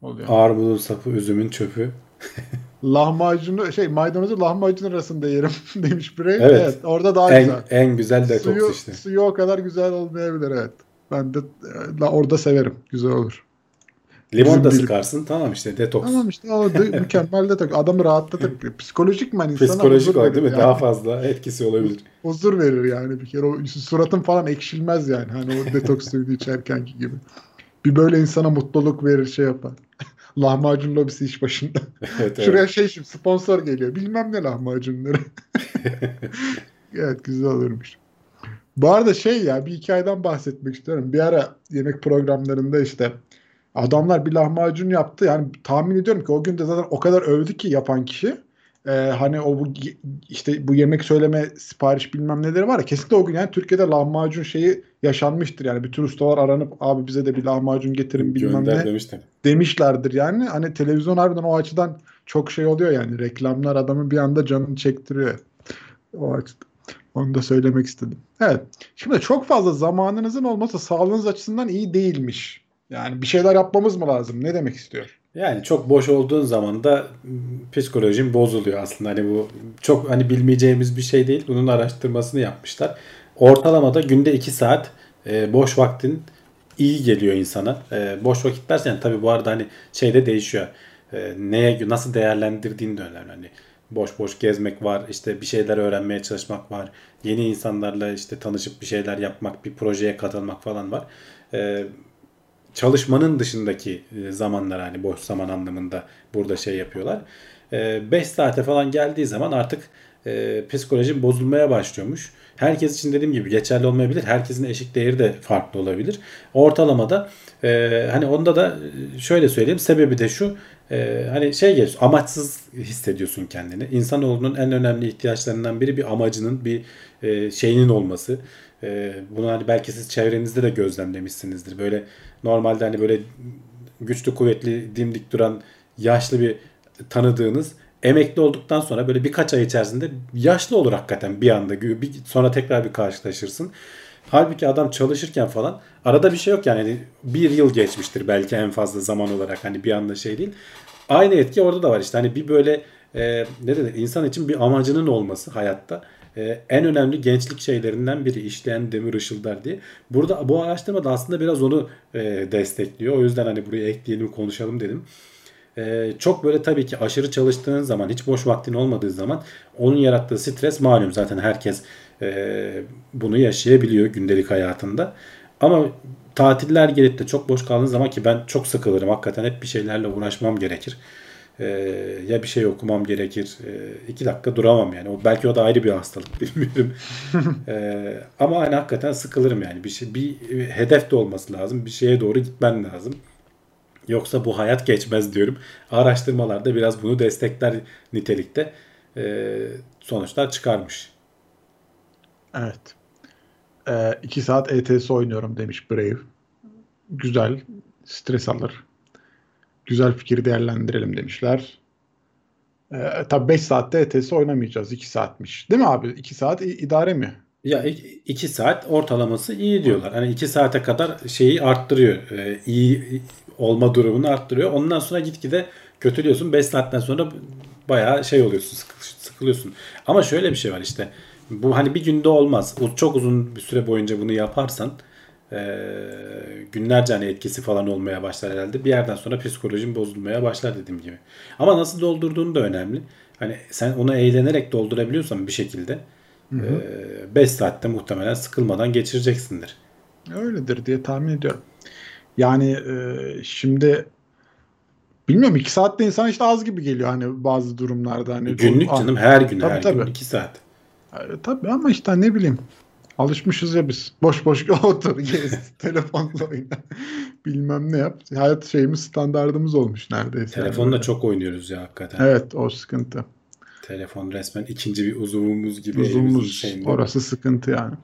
Oluyor. armudun sapı, üzümün çöpü. Lahmacunu şey maydanozu lahmacun arasında yerim demiş Brave. Evet. Evet. orada daha En, güzel. en güzel detoks Suyu, işte. suyu o kadar güzel olmayabilir evet. Ben de e, orada severim. Güzel olur. Limon da sıkarsın tamam işte detoks. Tamam işte o da mükemmel de tak- adamı rahatlatır. Psikolojik man insana Psikolojik olarak değil mi? yani. Daha fazla etkisi olabilir. huzur verir yani bir kere. O suratın falan ekşilmez yani. Hani o detoks suyunu içerkenki gibi. Bir böyle insana mutluluk verir şey yapar. Lahmacun lobisi iş başında. Evet, Şuraya evet. şey şimdi sponsor geliyor. Bilmem ne lahmacunları. evet güzel olurmuş. Bu arada şey ya bir hikayeden bahsetmek istiyorum. Bir ara yemek programlarında işte adamlar bir lahmacun yaptı. Yani tahmin ediyorum ki o gün de zaten o kadar övdü ki yapan kişi. Ee, hani o bu işte bu yemek söyleme sipariş bilmem neleri var ya kesinlikle o gün yani Türkiye'de lahmacun şeyi yaşanmıştır. Yani bütün ustalar aranıp abi bize de bir lahmacun getirin bilmem Gönder ne demiştim. demişlerdir yani. Hani televizyon harbiden o açıdan çok şey oluyor yani. Reklamlar adamın bir anda canını çektiriyor. O açıdan. Onu da söylemek istedim. Evet. Şimdi çok fazla zamanınızın olması sağlığınız açısından iyi değilmiş. Yani bir şeyler yapmamız mı lazım? Ne demek istiyor? Yani çok boş olduğun zaman da psikolojin bozuluyor aslında. Hani bu çok hani bilmeyeceğimiz bir şey değil. Bunun araştırmasını yapmışlar. Ortalamada günde 2 saat e, boş vaktin iyi geliyor insana. E, boş vakit dersen tabii bu arada hani şeyde değişiyor. E, neye nasıl değerlendirdiğin de önemli. Hani boş boş gezmek var, işte bir şeyler öğrenmeye çalışmak var. Yeni insanlarla işte tanışıp bir şeyler yapmak, bir projeye katılmak falan var. E, çalışmanın dışındaki e, zamanlar hani boş zaman anlamında burada şey yapıyorlar. 5 saate falan geldiği zaman artık e, psikolojin bozulmaya başlıyormuş. Herkes için dediğim gibi geçerli olmayabilir. Herkesin eşik değeri de farklı olabilir. Ortalamada e, hani onda da e, şöyle söyleyeyim sebebi de şu e, hani şey geliyor amaçsız hissediyorsun kendini. İnsanoğlunun en önemli ihtiyaçlarından biri bir amacının bir e, şeyinin olması. E, bunu hani belki siz çevrenizde de gözlemlemişsinizdir. Böyle normalde hani böyle güçlü kuvvetli dimdik duran yaşlı bir tanıdığınız emekli olduktan sonra böyle birkaç ay içerisinde yaşlı olur hakikaten bir anda. Bir, sonra tekrar bir karşılaşırsın. Halbuki adam çalışırken falan arada bir şey yok yani Hani bir yıl geçmiştir belki en fazla zaman olarak hani bir anda şey değil. Aynı etki orada da var işte hani bir böyle e, ne dedi insan için bir amacının olması hayatta e, en önemli gençlik şeylerinden biri işleyen demir ışıldar diye. Burada bu araştırma da aslında biraz onu e, destekliyor. O yüzden hani buraya ekleyelim konuşalım dedim. E, çok böyle tabii ki aşırı çalıştığın zaman hiç boş vaktin olmadığı zaman onun yarattığı stres malum zaten herkes e, bunu yaşayabiliyor gündelik hayatında. Ama tatiller gelip de çok boş kaldığın zaman ki ben çok sıkılırım hakikaten hep bir şeylerle uğraşmam gerekir. Ee, ya bir şey okumam gerekir. Ee, iki dakika duramam yani. O belki o da ayrı bir hastalık bilmiyorum. Ee, ama hani hakikaten sıkılırım yani. Bir şey bir hedef de olması lazım. Bir şeye doğru gitmen lazım. Yoksa bu hayat geçmez diyorum. Araştırmalarda biraz bunu destekler nitelikte e, sonuçlar çıkarmış. Evet. Ee, iki saat ETS oynuyorum demiş Brave. Güzel. Stres alır. Güzel fikir değerlendirelim demişler. Ee, tabii 5 saatte ETS oynamayacağız. 2 saatmiş. Değil mi abi? 2 saat idare mi? Ya 2 saat ortalaması iyi diyorlar. Hani 2 saate kadar şeyi arttırıyor. Ee, iyi olma durumunu arttırıyor. Ondan sonra gitgide kötülüyorsun. 5 saatten sonra bayağı şey oluyorsun. sıkı- Sıkılıyorsun. Ama şöyle bir şey var işte. Bu hani bir günde olmaz. Çok uzun bir süre boyunca bunu yaparsan e, günlerce hani etkisi falan olmaya başlar herhalde. Bir yerden sonra psikolojin bozulmaya başlar dediğim gibi. Ama nasıl doldurduğun da önemli. Hani sen onu eğlenerek doldurabiliyorsan bir şekilde 5 saatte muhtemelen sıkılmadan geçireceksindir. Öyledir diye tahmin ediyorum. Yani e, şimdi bilmiyorum 2 saatte insan işte az gibi geliyor hani bazı durumlarda. Hani Günlük canım her gün Tabii, her tabii. gün 2 saat. e, tabii ama işte ne bileyim Alışmışız ya biz. Boş boş otur, gez, telefonla oyna. Bilmem ne yap. Hayat şeyimiz standardımız olmuş neredeyse. Telefonda Yani. çok oynuyoruz ya hakikaten. Evet o sıkıntı. Telefon resmen ikinci bir uzuvumuz gibi. şeyinde. orası sıkıntı yani.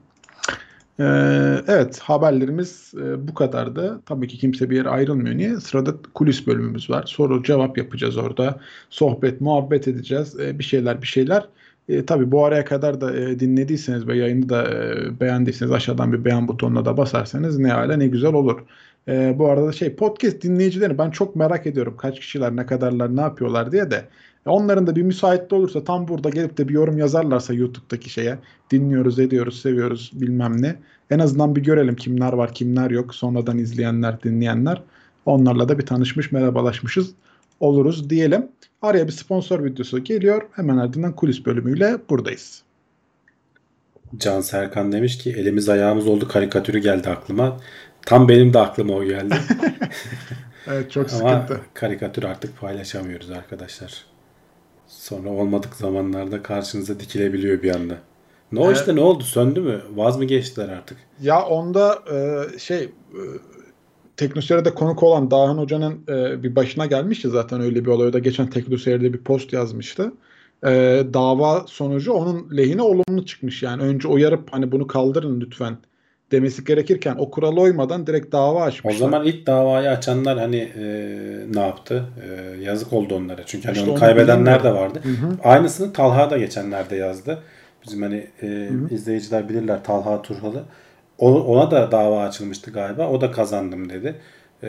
Ee, evet haberlerimiz e, bu kadardı. Tabii ki kimse bir yere ayrılmıyor. Niye? Sırada kulis bölümümüz var. Soru cevap yapacağız orada. Sohbet, muhabbet edeceğiz. E, bir şeyler bir şeyler. E, tabii bu araya kadar da e, dinlediyseniz ve yayını da e, beğendiyseniz aşağıdan bir beğen butonuna da basarsanız ne hala ne güzel olur. E, bu arada da şey podcast dinleyicilerini ben çok merak ediyorum. Kaç kişiler, ne kadarlar, ne yapıyorlar diye de. E, Onların da bir müsaitliği olursa tam burada gelip de bir yorum yazarlarsa YouTube'daki şeye dinliyoruz, ediyoruz, seviyoruz bilmem ne. En azından bir görelim kimler var, kimler yok. Sonradan izleyenler, dinleyenler. Onlarla da bir tanışmış, merhabalaşmışız oluruz diyelim. Araya bir sponsor videosu geliyor. Hemen ardından kulis bölümüyle buradayız. Can Serkan demiş ki elimiz ayağımız oldu karikatürü geldi aklıma. Tam benim de aklıma o geldi. Evet çok Ama sıkıntı. karikatür artık paylaşamıyoruz arkadaşlar. Sonra olmadık zamanlarda karşınıza dikilebiliyor bir anda. Ne o Evet. işte ne oldu? Söndü mü? Vaz mı geçtiler artık? Ya onda e, şey e, Teknoseyir'de konuk olan Dahan Hoca'nın e, bir başına gelmişti zaten öyle bir olay. O da geçen Teknoseyir'de bir post yazmıştı. E, dava sonucu onun lehine olumlu çıkmış. Yani önce uyarıp hani bunu kaldırın lütfen demesi gerekirken o kurala uymadan direkt dava O açmışlar. zaman ilk davayı açanlar hani e, ne yaptı? E, yazık oldu onlara. Çünkü hani İşte onu onu kaybedenler de vardı. Hı hı. Aynısını Talha da geçenlerde yazdı. Bizim hani e, izleyiciler bilirler Talha Turhal'ı. O- Ona da dava açılmıştı galiba. O da kazandım dedi. E,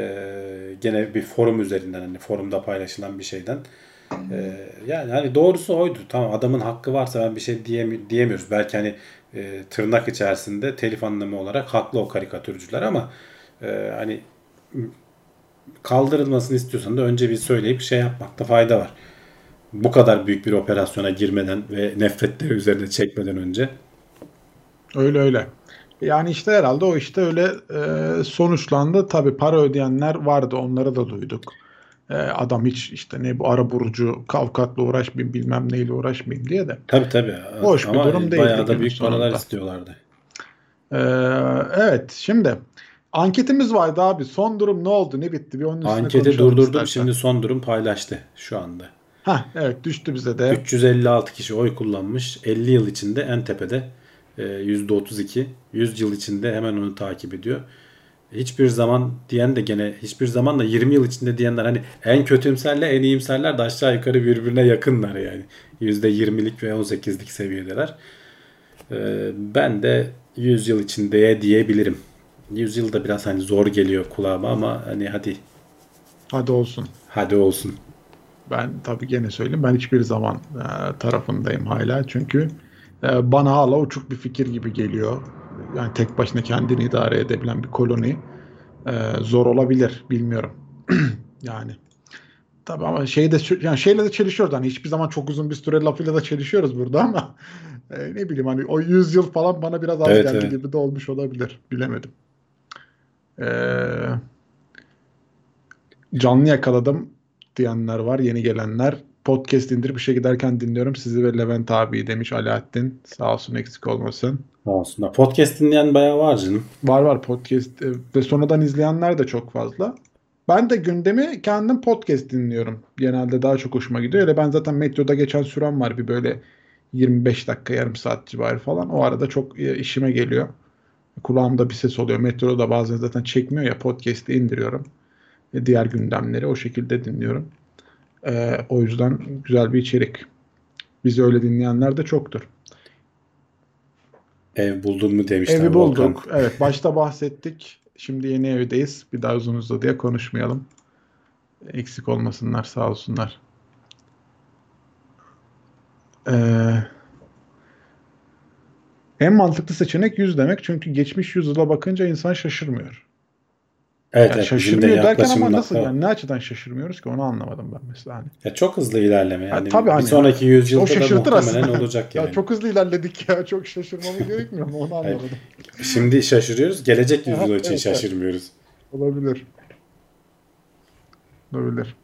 gene bir forum üzerinden hani forumda paylaşılan bir şeyden. E, yani hani doğrusu oydu. Tamam adamın hakkı varsa ben bir şey diyemi- diyemiyoruz. Belki hani e, tırnak içerisinde telif anlamı olarak haklı o karikatürcüler ama e, hani kaldırılmasını istiyorsan da önce bir söyleyip şey yapmakta fayda var. Bu kadar büyük bir operasyona girmeden ve nefretleri üzerine çekmeden önce. Öyle öyle. Yani işte herhalde o işte öyle e, sonuçlandı. Tabii para ödeyenler vardı. Onları da duyduk. E, adam hiç işte ne bu ara burucu kavkatla uğraşmayayım bilmem neyle uğraşmayayım diye de. Tabii. Boş bir Ama durum değil Bayağı da büyük paralar sonunda. istiyorlardı. E, evet şimdi anketimiz vardı abi. Son durum ne oldu? Ne bitti? Bir onun üstüne Anketi durdurdum. istersen. Şimdi son durum paylaştı şu anda. Hah, evet düştü bize de. 356 kişi oy kullanmış. 50 yıl içinde en tepede %32. 100 yıl içinde hemen onu takip ediyor. Hiçbir zaman diyen de gene hiçbir zaman da 20 yıl içinde diyenler hani en kötümserle en iyimserler de aşağı yukarı birbirine yakınlar yani. %20'lik ve 18'lik seviyedeler. E, ben de 100 yıl içindeye diyebilirim. 100 yıl da biraz hani zor geliyor kulağıma ama hani hadi Hadi olsun. hadi olsun. Ben tabii gene söyleyeyim ben hiçbir zaman e, tarafındayım hala çünkü e, bana hala uçuk bir fikir gibi geliyor. Yani tek başına kendini idare edebilen bir koloni e, zor olabilir bilmiyorum. yani tabii ama şeyde yani şeyle de çelişiyoruz hani hiçbir zaman çok uzun bir süre lafıyla da çelişiyoruz burada ama e, ne bileyim hani o 100 yıl falan bana biraz az Evet, geldi evet. gibi de olmuş olabilir bilemedim. Eee canlı yakaladım diyenler var. Yeni gelenler. Podcast indirip işe giderken dinliyorum sizi ve Levent abi demiş Alaaddin. Sağ olsun eksik olmasın. Sağ olsunlar. Podcast dinleyen bayağı var canım. Var var podcast e, ve sonradan izleyenler de çok fazla. Ben de gündemi kendim podcast dinliyorum. Genelde daha çok hoşuma gidiyor. Öyle ben zaten metroda geçen sürem var bir böyle 25 dakika yarım saat civarı falan. O arada çok e, işime geliyor. Kulağımda bir ses oluyor. Metroda da bazen zaten çekmiyor ya podcast'i indiriyorum. Diğer gündemleri o şekilde dinliyorum. E, o yüzden güzel bir içerik. Bizi öyle dinleyenler de çoktur. Ev buldun mu demişler. Evi Volkan. bulduk. Evet başta bahsettik. Şimdi yeni evdeyiz. Bir daha uzun uzadıya konuşmayalım. Eksik olmasınlar sağ olsunlar. Ee, en mantıklı seçenek 100 demek. Çünkü geçmiş yüzyıla bakınca insan şaşırmıyor. Evet, Yani evet şaşırmıyor derken ama nasıl yani ne açıdan şaşırmıyoruz ki onu anlamadım ben mesela. Hani. Ya çok hızlı ilerleme yani. tabii bir hani- sonraki yüzyılda o da muhtemelen aslında. olacak yani. Ya çok hızlı ilerledik ya. Çok şaşırmamız gerekmiyor mu? Onu anlamadım. Şimdi şaşırıyoruz. Gelecek yüzyıl için evet, evet. şaşırmıyoruz. Olabilir. Olabilir.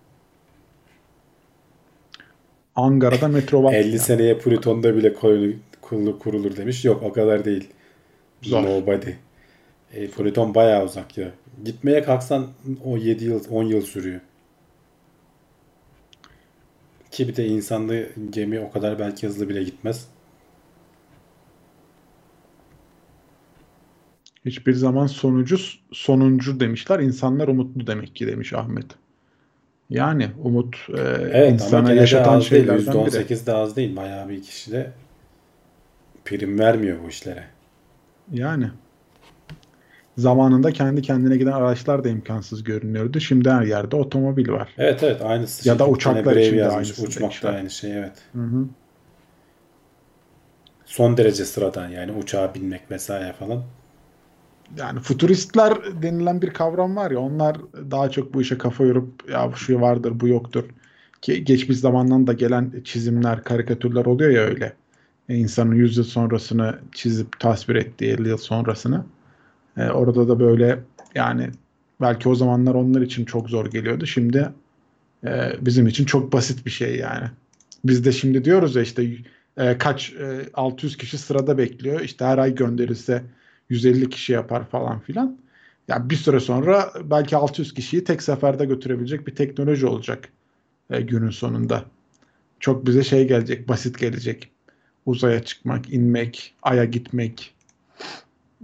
Ankara'da metro var. 50 seneye Plüton'da bile koloni kurulur, kurulur demiş. Yok o kadar değil. Zor. Nobody. E, Plüton bayağı uzak ya. Gitmeye kalksan o 7 yıl 10 yıl sürüyor. Ki bir de insanlı gemi o kadar belki hızlı bile gitmez. Hiçbir zaman sonucu sonuncu demişler. İnsanlar umutlu demek ki demiş Ahmet. Yani umut e, Evet insana gene de yaşatan az değil. şeylerden biri. %18 de az değil. Bayağı bir kişi de prim vermiyor bu işlere. Yani zamanında kendi kendine giden araçlar da imkansız görünüyordu. Şimdi her yerde otomobil var. Evet evet aynısı. Ya da uçaklar için de aynısını Uçmak da aynı şey evet. Hı hı. Son derece sıradan yani uçağa binmek vesaire falan. Yani futuristler denilen bir kavram var ya onlar daha çok bu işe kafa yorup ya şu vardır bu yoktur. Ki geçmiş zamandan da gelen çizimler, karikatürler oluyor ya öyle. E, insanın 100 yıl sonrasını çizip tasvir ettiği 50 yıl sonrasını. E, orada da böyle yani belki o zamanlar onlar için çok zor geliyordu. Şimdi e, bizim için çok basit bir şey yani. Biz de şimdi diyoruz ya işte e, kaç e, 600 kişi sırada bekliyor. İşte her ay gönderilse 150 kişi yapar falan filan. Yani bir süre sonra belki 600 kişiyi tek seferde götürebilecek bir teknoloji olacak e, günün sonunda. Çok bize şey gelecek, basit gelecek. Uzaya çıkmak, inmek, aya gitmek.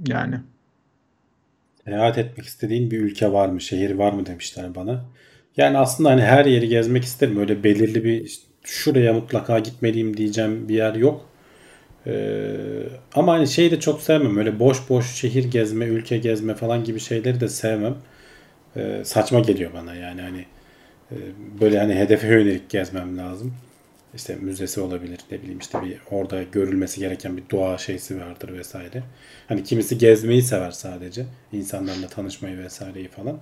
Yani Seyahat etmek istediğin bir ülke var mı, şehir var mı demişler bana. Yani aslında hani her yeri gezmek isterim. Öyle belirli bir işte şuraya mutlaka gitmeliyim diyeceğim bir yer yok. Ee, ama hani şeyi de çok sevmem. Öyle boş boş şehir gezme, ülke gezme falan gibi şeyleri de sevmem. Ee, saçma geliyor bana yani hani e, böyle hani hedefe yönelik gezmem lazım. İşte müzesi olabilir ne bileyim işte bir orada görülmesi gereken bir doğa şeysi vardır vesaire. Hani kimisi gezmeyi sever sadece. insanlarla tanışmayı vesaireyi falan.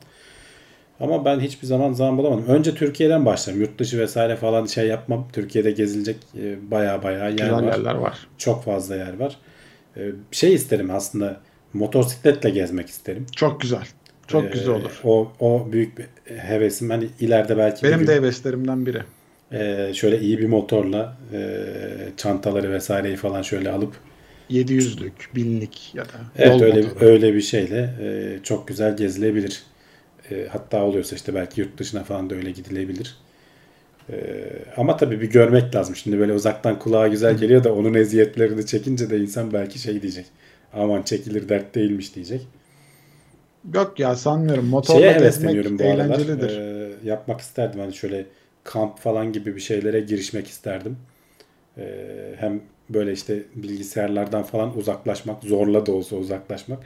Ama ben hiçbir zaman zaman bulamadım. Önce Türkiye'den başlarım. Yurt dışı vesaire falan şey yapmam. Türkiye'de gezilecek e, baya baya yer güzel var. yerler var. Çok fazla yer var. E, şey isterim aslında motosikletle gezmek isterim. Çok güzel. Çok E, güzel olur. O, o büyük bir hevesim. Hani ileride belki Benim gün- de heveslerimden biri. Ee, şöyle iyi bir motorla e, çantaları vesaireyi falan şöyle alıp 700'lük, binlik ya da evet öyle motoru. öyle bir şeyle e, çok güzel gezilebilir. E, hatta oluyorsa işte belki yurt dışına falan da öyle gidilebilir. E, ama tabii bir görmek lazım. Şimdi böyle uzaktan kulağa güzel geliyor da onun eziyetlerini çekince de insan belki şey diyecek. Aman çekilir dert değilmiş diyecek. Yok ya sanmıyorum. Motorla Şeye gezmek eğlencelidir. Ee, yapmak isterdim. Hani şöyle kamp falan gibi bir şeylere girişmek isterdim. Ee, hem böyle işte bilgisayarlardan falan uzaklaşmak, zorla da olsa uzaklaşmak.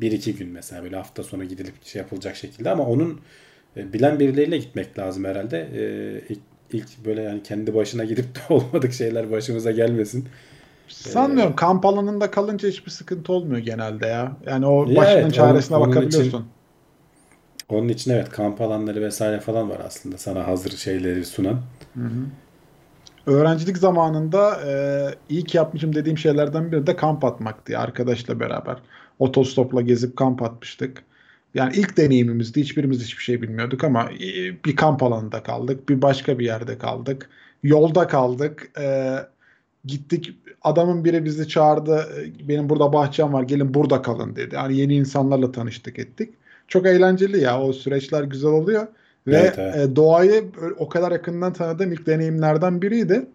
Bir iki gün mesela böyle hafta sonu gidilip şey yapılacak şekilde ama onun e, bilen birileriyle gitmek lazım herhalde. Ee, ilk, ilk böyle yani kendi başına gidip de olmadık şeyler başımıza gelmesin. Sanmıyorum. Kamp alanında kalınca hiçbir sıkıntı olmuyor genelde ya. Yani o başının evet, çaresine onun- onun bakabiliyorsun. için- Onun için evet kamp alanları vesaire falan var aslında sana hazır şeyleri sunan. Öğrencilik zamanında e, iyi yapmışım dediğim şeylerden biri de kamp atmaktı arkadaşla beraber. Otostopla gezip kamp atmıştık. Yani ilk deneyimimizdi. Hiçbirimiz hiçbir şey bilmiyorduk ama e, bir kamp alanında kaldık. Bir başka bir yerde kaldık. Yolda kaldık. E, gittik. Adamın biri bizi çağırdı. Benim burada bahçem var. Gelin burada kalın dedi. Yani yeni insanlarla tanıştık ettik. Çok eğlenceli ya. O süreçler güzel oluyor. Ve Evet, evet. e, doğayı o kadar yakından tanıdığım ilk deneyimlerden biriydi.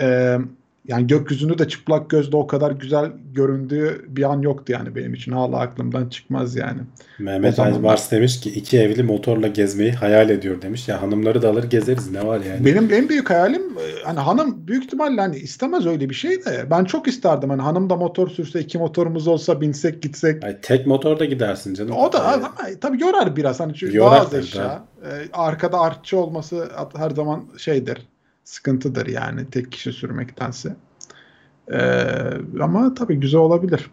E, yani gökyüzünü de çıplak gözle o kadar güzel göründüğü bir an yoktu yani benim için. Hala aklımdan çıkmaz yani. Mehmet. Aybars demiş ki iki evli motorla gezmeyi hayal ediyor demiş. Ya hanımları da alır gezeriz ne var yani. Benim en büyük hayalim e, hani hanım büyük ihtimalle hani istemez öyle bir şey de ben çok isterdim hani hanım da motor sürse iki motorumuz olsa binsek gitsek. Ay, tek motorda gidersin canım. O da Ee, ama tabii yorar biraz hani çünkü Yorar daha az eşya. E, arkada artçı olması her zaman şeydir. Sıkıntıdır yani tek kişi sürmektense. E, ama tabii güzel olabilir.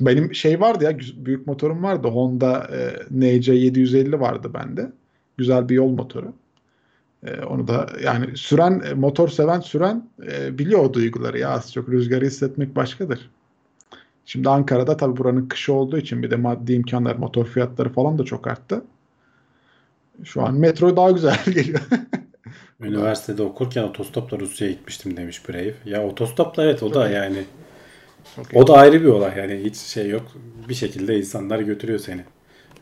Benim şey vardı ya büyük motorum vardı. Honda e, NC 750 vardı bende. Güzel bir yol motoru. E, onu da yani süren e, motor seven süren e, biliyor o duyguları ya az çok rüzgarı hissetmek başkadır. Şimdi Ankara'da tabii buranın kışı olduğu için bir de maddi imkanlar, motor fiyatları falan da çok arttı. Şu an metro daha güzel geliyor. Üniversitede okurken otostopla Rusya'ya gitmiştim demiş Brave. Ya otostopla evet o da yani Çok iyi. O da ayrı bir olay yani hiç şey yok. Bir şekilde insanlar götürüyor seni.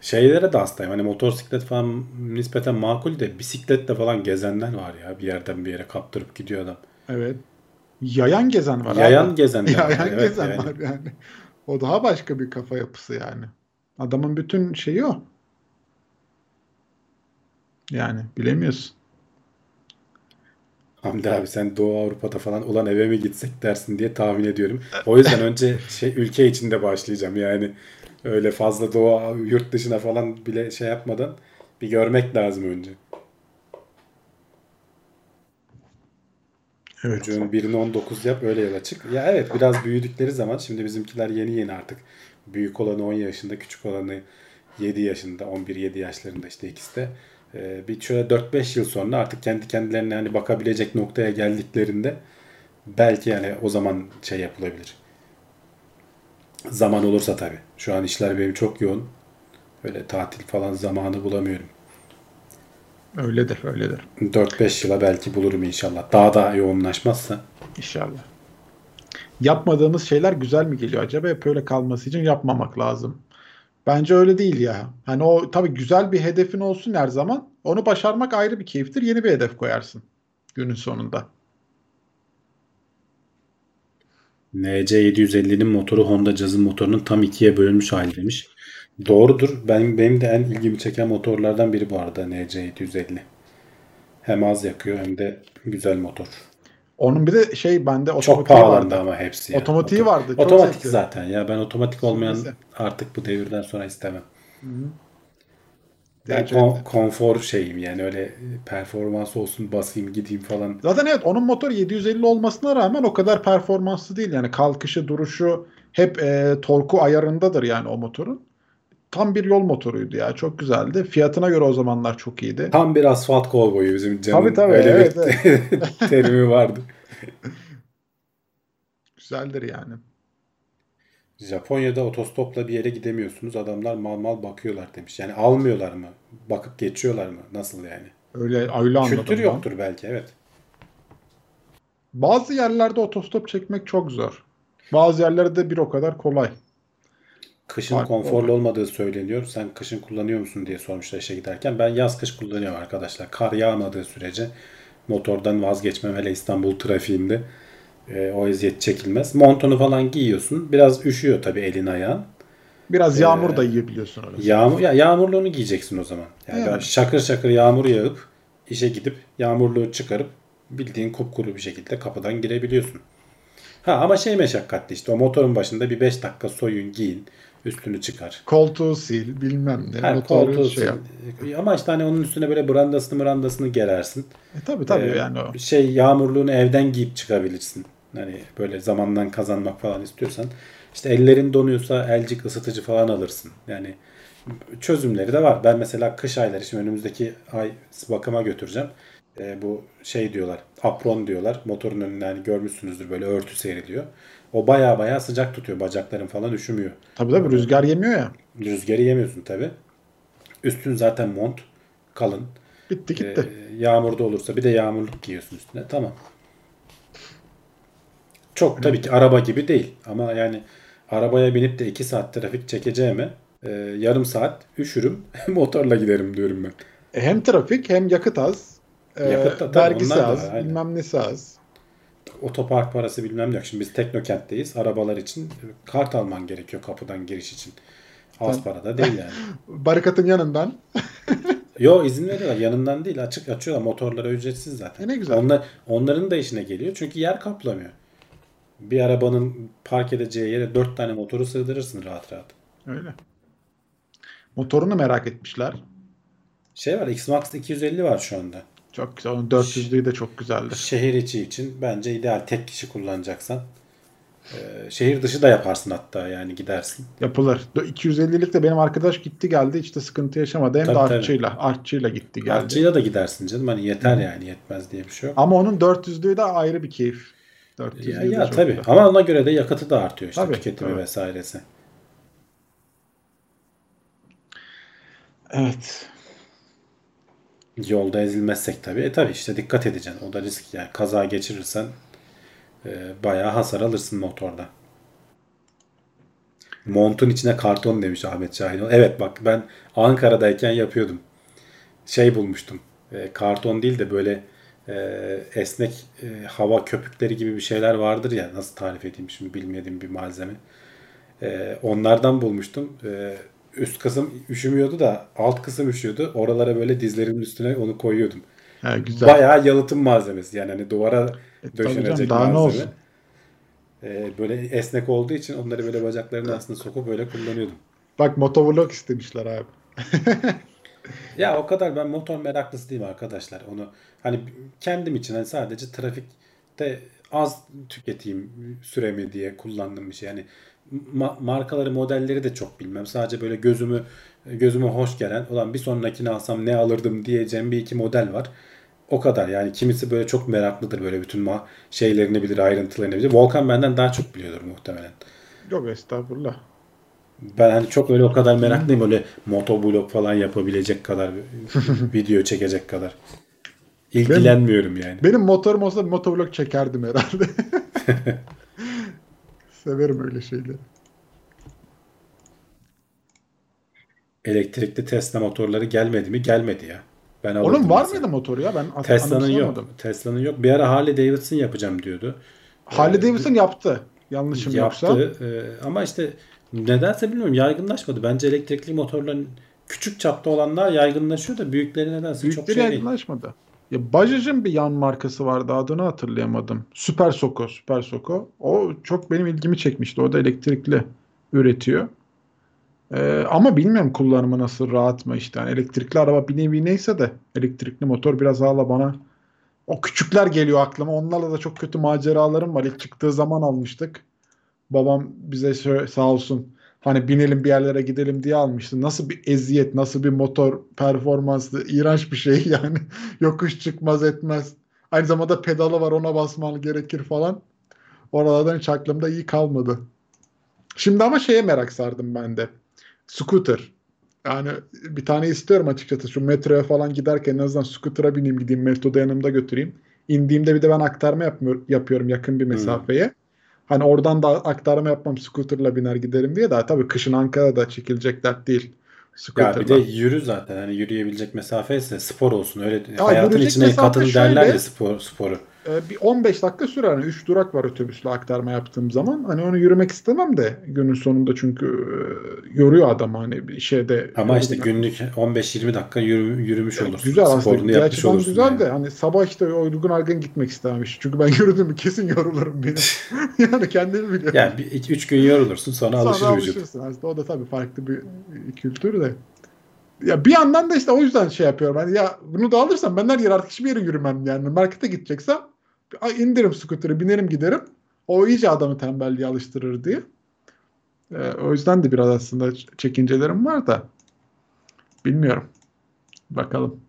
Şeylere de hastayım. Hani motosiklet falan nispeten makul de bisikletle falan gezenler var ya. Bir yerden bir yere kaptırıp gidiyor adam. Evet. Yayan gezen var Yayan abi. gezenler var, Yayan evet gezen yani. var yani. O daha başka bir kafa yapısı yani. Adamın bütün şeyi o. Yani bilemiyorsun. Hamdi abi sen Doğu Avrupa'da falan ulan eve mi gitsek dersin diye tahmin ediyorum. O yüzden önce şey ülke içinde başlayacağım. Yani öyle fazla Doğu yurt dışına falan bile şey yapmadan bir görmek lazım önce. Evet. Çocuğun birini 19 yap öyle yola çık. Ya evet biraz büyüdükleri zaman şimdi bizimkiler yeni yeni artık. Büyük olanı 10 yaşında, küçük olanı 7 yaşında, 11-7 yaşlarında işte ikisi de. Ee, bir şöyle 4-5 yıl sonra artık kendi kendilerine hani bakabilecek noktaya geldiklerinde belki yani o zaman şey yapılabilir. Zaman olursa tabii. Şu an işler benim çok yoğun. Öyle tatil falan zamanı bulamıyorum. Öyledir, öyledir. 4-5 yıla belki bulurum inşallah. Daha da yoğunlaşmazsa. İnşallah. Yapmadığımız şeyler güzel mi geliyor acaba? Hep öyle kalması için yapmamak lazım. Bence öyle değil ya. Hani o tabii güzel bir hedefin olsun her zaman. Onu başarmak ayrı bir keyiftir. Yeni bir hedef koyarsın günün sonunda. NC750'nin motoru Honda Jazz'ın motorunun tam ikiye bölünmüş hali demiş. Doğrudur. Ben, benim de en ilgimi çeken motorlardan biri bu arada NC750. Hem az yakıyor hem de güzel motor. Onun bir de şey bende Çok otomatiği pahalandı vardı. ama hepsi. ya. Otomatiği Oto- vardı. Çok Otomatik zevkli. zaten ya. Ben otomatik olmayan Neyse. artık bu devirden sonra istemem. Hı. Ben kon- konfor şeyim yani öyle performans olsun basayım gideyim falan. Zaten evet onun motor 750 olmasına rağmen o kadar performanslı değil. Yani kalkışı, duruşu hep e, torku ayarındadır yani o motorun. Tam bir yol motoruydu ya. Çok güzeldi. Fiyatına göre o zamanlar çok iyiydi. Tam bir asfalt kovboyu bizim canın Tabii, tabii, öyle evet, bir terimi vardı. Güzeldir yani. Japonya'da otostopla bir yere gidemiyorsunuz. Adamlar mal mal bakıyorlar demiş. Yani almıyorlar mı? Bakıp geçiyorlar mı? Nasıl yani? Öyle öyle anladım. Kültür ben. yoktur belki evet. Bazı yerlerde otostop çekmek çok zor. Bazı yerlerde bir o kadar kolay. Kışın Farklı konforlu olmadığı söyleniyor. Sen kışın kullanıyor musun diye sormuşlar işe giderken. Ben yaz kış kullanıyorum arkadaşlar. Kar yağmadığı sürece motordan vazgeçmem. Hele İstanbul trafiğinde e, o eziyet çekilmez. Montunu falan giyiyorsun. Biraz üşüyor tabii elin ayağın. Biraz Ee, yağmur da yiyebiliyorsun öyle. Yağmur ya yağmurluğunu giyeceksin o zaman. Yani böyle şakır şakır yağmur yağıp işe gidip yağmurluğu çıkarıp bildiğin kupkuru bir şekilde kapıdan girebiliyorsun. Ha ama şey meşakkatli işte o motorun başında bir 5 dakika soyun giyin üstünü çıkar. Koltuğu sil bilmem ne. Her koltuğu şey yap. sil. Ama işte hani onun üstüne böyle brandasını brandasını gerersin. E, tabii tabii Ee, yani o. Şey yağmurluğunu evden giyip çıkabilirsin. Hani böyle zamandan kazanmak falan istiyorsan. İşte ellerin donuyorsa elcik ısıtıcı falan alırsın. Yani çözümleri de var. Ben mesela kış ayları şimdi önümüzdeki ay bakıma götüreceğim. Ee, bu şey diyorlar. Apron diyorlar. Motorun önüne hani görmüşsünüzdür böyle örtü seriliyor. O baya baya sıcak tutuyor. Bacakların falan üşümüyor. Tabii tabii rüzgar yemiyor ya. Rüzgarı yemiyorsun tabi. Üstün zaten mont. Kalın. Bitti gitti. Ee, yağmurda olursa bir de yağmurluk giyiyorsun üstüne. Tamam. Çok tabii ki araba gibi değil. Ama yani arabaya binip de 2 saat trafik çekeceğime e, yarım saat üşürüm motorla giderim diyorum ben. E, hem trafik hem yakıt az. E, Yakıt da tabii, vergisi az. var, bilmem nesi az. Otopark parası bilmem ne yok. Şimdi biz Teknokent'teyiz. Arabalar için kart alman gerekiyor kapıdan giriş için. Az para da değil yani. Barikatın yanından. Yo izin veriyorlar. Yanından değil. Açık açıyorlar. Motorlara ücretsiz zaten. E ne güzel. Onlar, onların da işine geliyor. Çünkü yer kaplamıyor. Bir arabanın park edeceği yere dört tane motoru sığdırırsın rahat rahat. Öyle. Motorunu merak etmişler. Şey var X-Max 250 var şu anda. Çok güzel. Onun 400'lüğü de çok güzeldi. Şehir içi için bence ideal. Tek kişi kullanacaksan. Ee, şehir dışı da yaparsın hatta yani gidersin. Yapılır. 250'lik de benim arkadaş gitti geldi. Hiç de sıkıntı yaşamadı. Hem Tabii, de tabii. artçıyla. Artçıyla gitti geldi. Artçıyla da gidersin canım. Hani yeter yani yetmez diye bir şey yok. Ama onun 400'lüğü de ayrı bir keyif. 400'lüğü Ya, ya tabii. güzel. Ama ona göre de yakıtı da artıyor işte Tabii, tüketimi tabii. vesairesi. Evet. Yolda ezilmezsek tabii. E tabii işte dikkat edeceksin. O da risk yani. Kaza geçirirsen e, bayağı hasar alırsın motorda. Montun içine karton demiş Ahmet Şahinoğlu. Evet bak ben Ankara'dayken yapıyordum. Şey bulmuştum. E, karton değil de böyle e, esnek e, hava köpükleri gibi bir şeyler vardır ya. Nasıl tarif edeyim şimdi bilmediğim bir malzeme. E, onlardan bulmuştum. E, üst kısım üşümüyordu da alt kısım üşüyordu. Oralara böyle dizlerimin üstüne onu koyuyordum. He, güzel. Bayağı yalıtım malzemesi. Yani hani duvara E, döşenecek canım, malzeme. Ee, böyle esnek olduğu için onları böyle bacaklarının aslında sokup böyle kullanıyordum. Bak motovlog istemişler abi. Ya o kadar ben motor meraklısı değilim arkadaşlar. Onu hani kendim için hani sadece trafikte az tüketeyim süremi diye kullandığım bir şey. Yani ma- markaları, modelleri de çok bilmem. Sadece böyle gözümü gözüme hoş gelen, olan bir sonrakini alsam ne alırdım diyeceğim bir iki model var. O kadar yani kimisi böyle çok meraklıdır böyle bütün ma- şeylerini bilir, ayrıntılarını bilir. Volkan benden daha çok biliyordur muhtemelen. Yok estağfurullah. Ben hani çok öyle o kadar meraklıyım öyle motoblog falan yapabilecek kadar video çekecek kadar. İlgilenmiyorum yani. Benim motorum olsa motovlog çekerdim herhalde. Severim öyle şeyleri. Elektrikli Tesla motorları gelmedi mi? Gelmedi ya. Ben Onun var mesela. mıydı motoru ya? Ben Tesla'nın yok. Tesla'nın yok. Bir ara Harley Davidson yapacağım diyordu. Harley Davidson yaptı. Yanlışım Yaptı. yoksa. Ee, ama işte nedense bilmiyorum yaygınlaşmadı. Bence elektrikli motorların küçük çapta olanlar yaygınlaşıyor da büyükleri nedense çok Büyükleri şey değil. Ya Bajaj'ın bir yan markası vardı adını hatırlayamadım. Süper Soko, Süper Soko. O çok benim ilgimi çekmişti. O da elektrikli üretiyor. Ee, ama bilmiyorum kullanımı nasıl rahat mı işte. Yani elektrikli araba bir nevi neyse de elektrikli motor biraz hala bana o küçükler geliyor aklıma. Onlarla da çok kötü maceralarım var. İlk çıktığı zaman almıştık. Babam bize şöyle, sağ olsun hani binelim bir yerlere gidelim diye almıştı. Nasıl bir eziyet, nasıl bir motor performansı, iğrenç bir şey yani. Yokuş çıkmaz etmez. Aynı zamanda pedalı var ona basman gerekir falan. Oralardan hiç aklımda iyi kalmadı. Şimdi ama şeye merak sardım ben de. Scooter. Yani bir tane istiyorum açıkçası. Şu metroya falan giderken en azından scooter'a bineyim gideyim metroda yanımda götüreyim. İndiğimde bir de ben aktarma yapmıyor, yapıyorum yakın bir mesafeye. Hani oradan da aktarma yapmam scooter'la biner giderim diye daha tabii kışın Ankara'da çekilecek dert değil. Ya Scooter'la. bir de yürü zaten. Hani yürüyebilecek mesafe ise spor olsun. Öyle Ya hayatın içine katın derler ya spor, sporu. Ee, bir 15 dakika sürer. Hani 3 durak var otobüsle aktarma yaptığım zaman. Hani onu yürümek istemem de günün sonunda çünkü e, yoruyor adam hani bir şeyde. Ama işte günlük 15-20 dakika yürü- yürümüş olursun. Güzel aslında. Açıdan olursun. güzel yani. de hani sabah işte uygun argın gitmek istememiş. Çünkü ben yürüdüğümü kesin yorulurum benim. yani kendimi biliyorum. Yani 2-3 gün yorulursun sonra, Sonra alışır vücut. alışırsın. Aslında o da tabii farklı bir kültür de. Ya bir yandan da işte o yüzden şey yapıyorum. Hani ya bunu da alırsam ben her yer artık hiçbir yere yürümem yani. Markete gideceksem ay indirim scooter'ı binerim giderim. O iyice adamı tembelliğe alıştırır diye. Ee, o yüzden de biraz aslında çekincelerim var da. Bilmiyorum. Bakalım.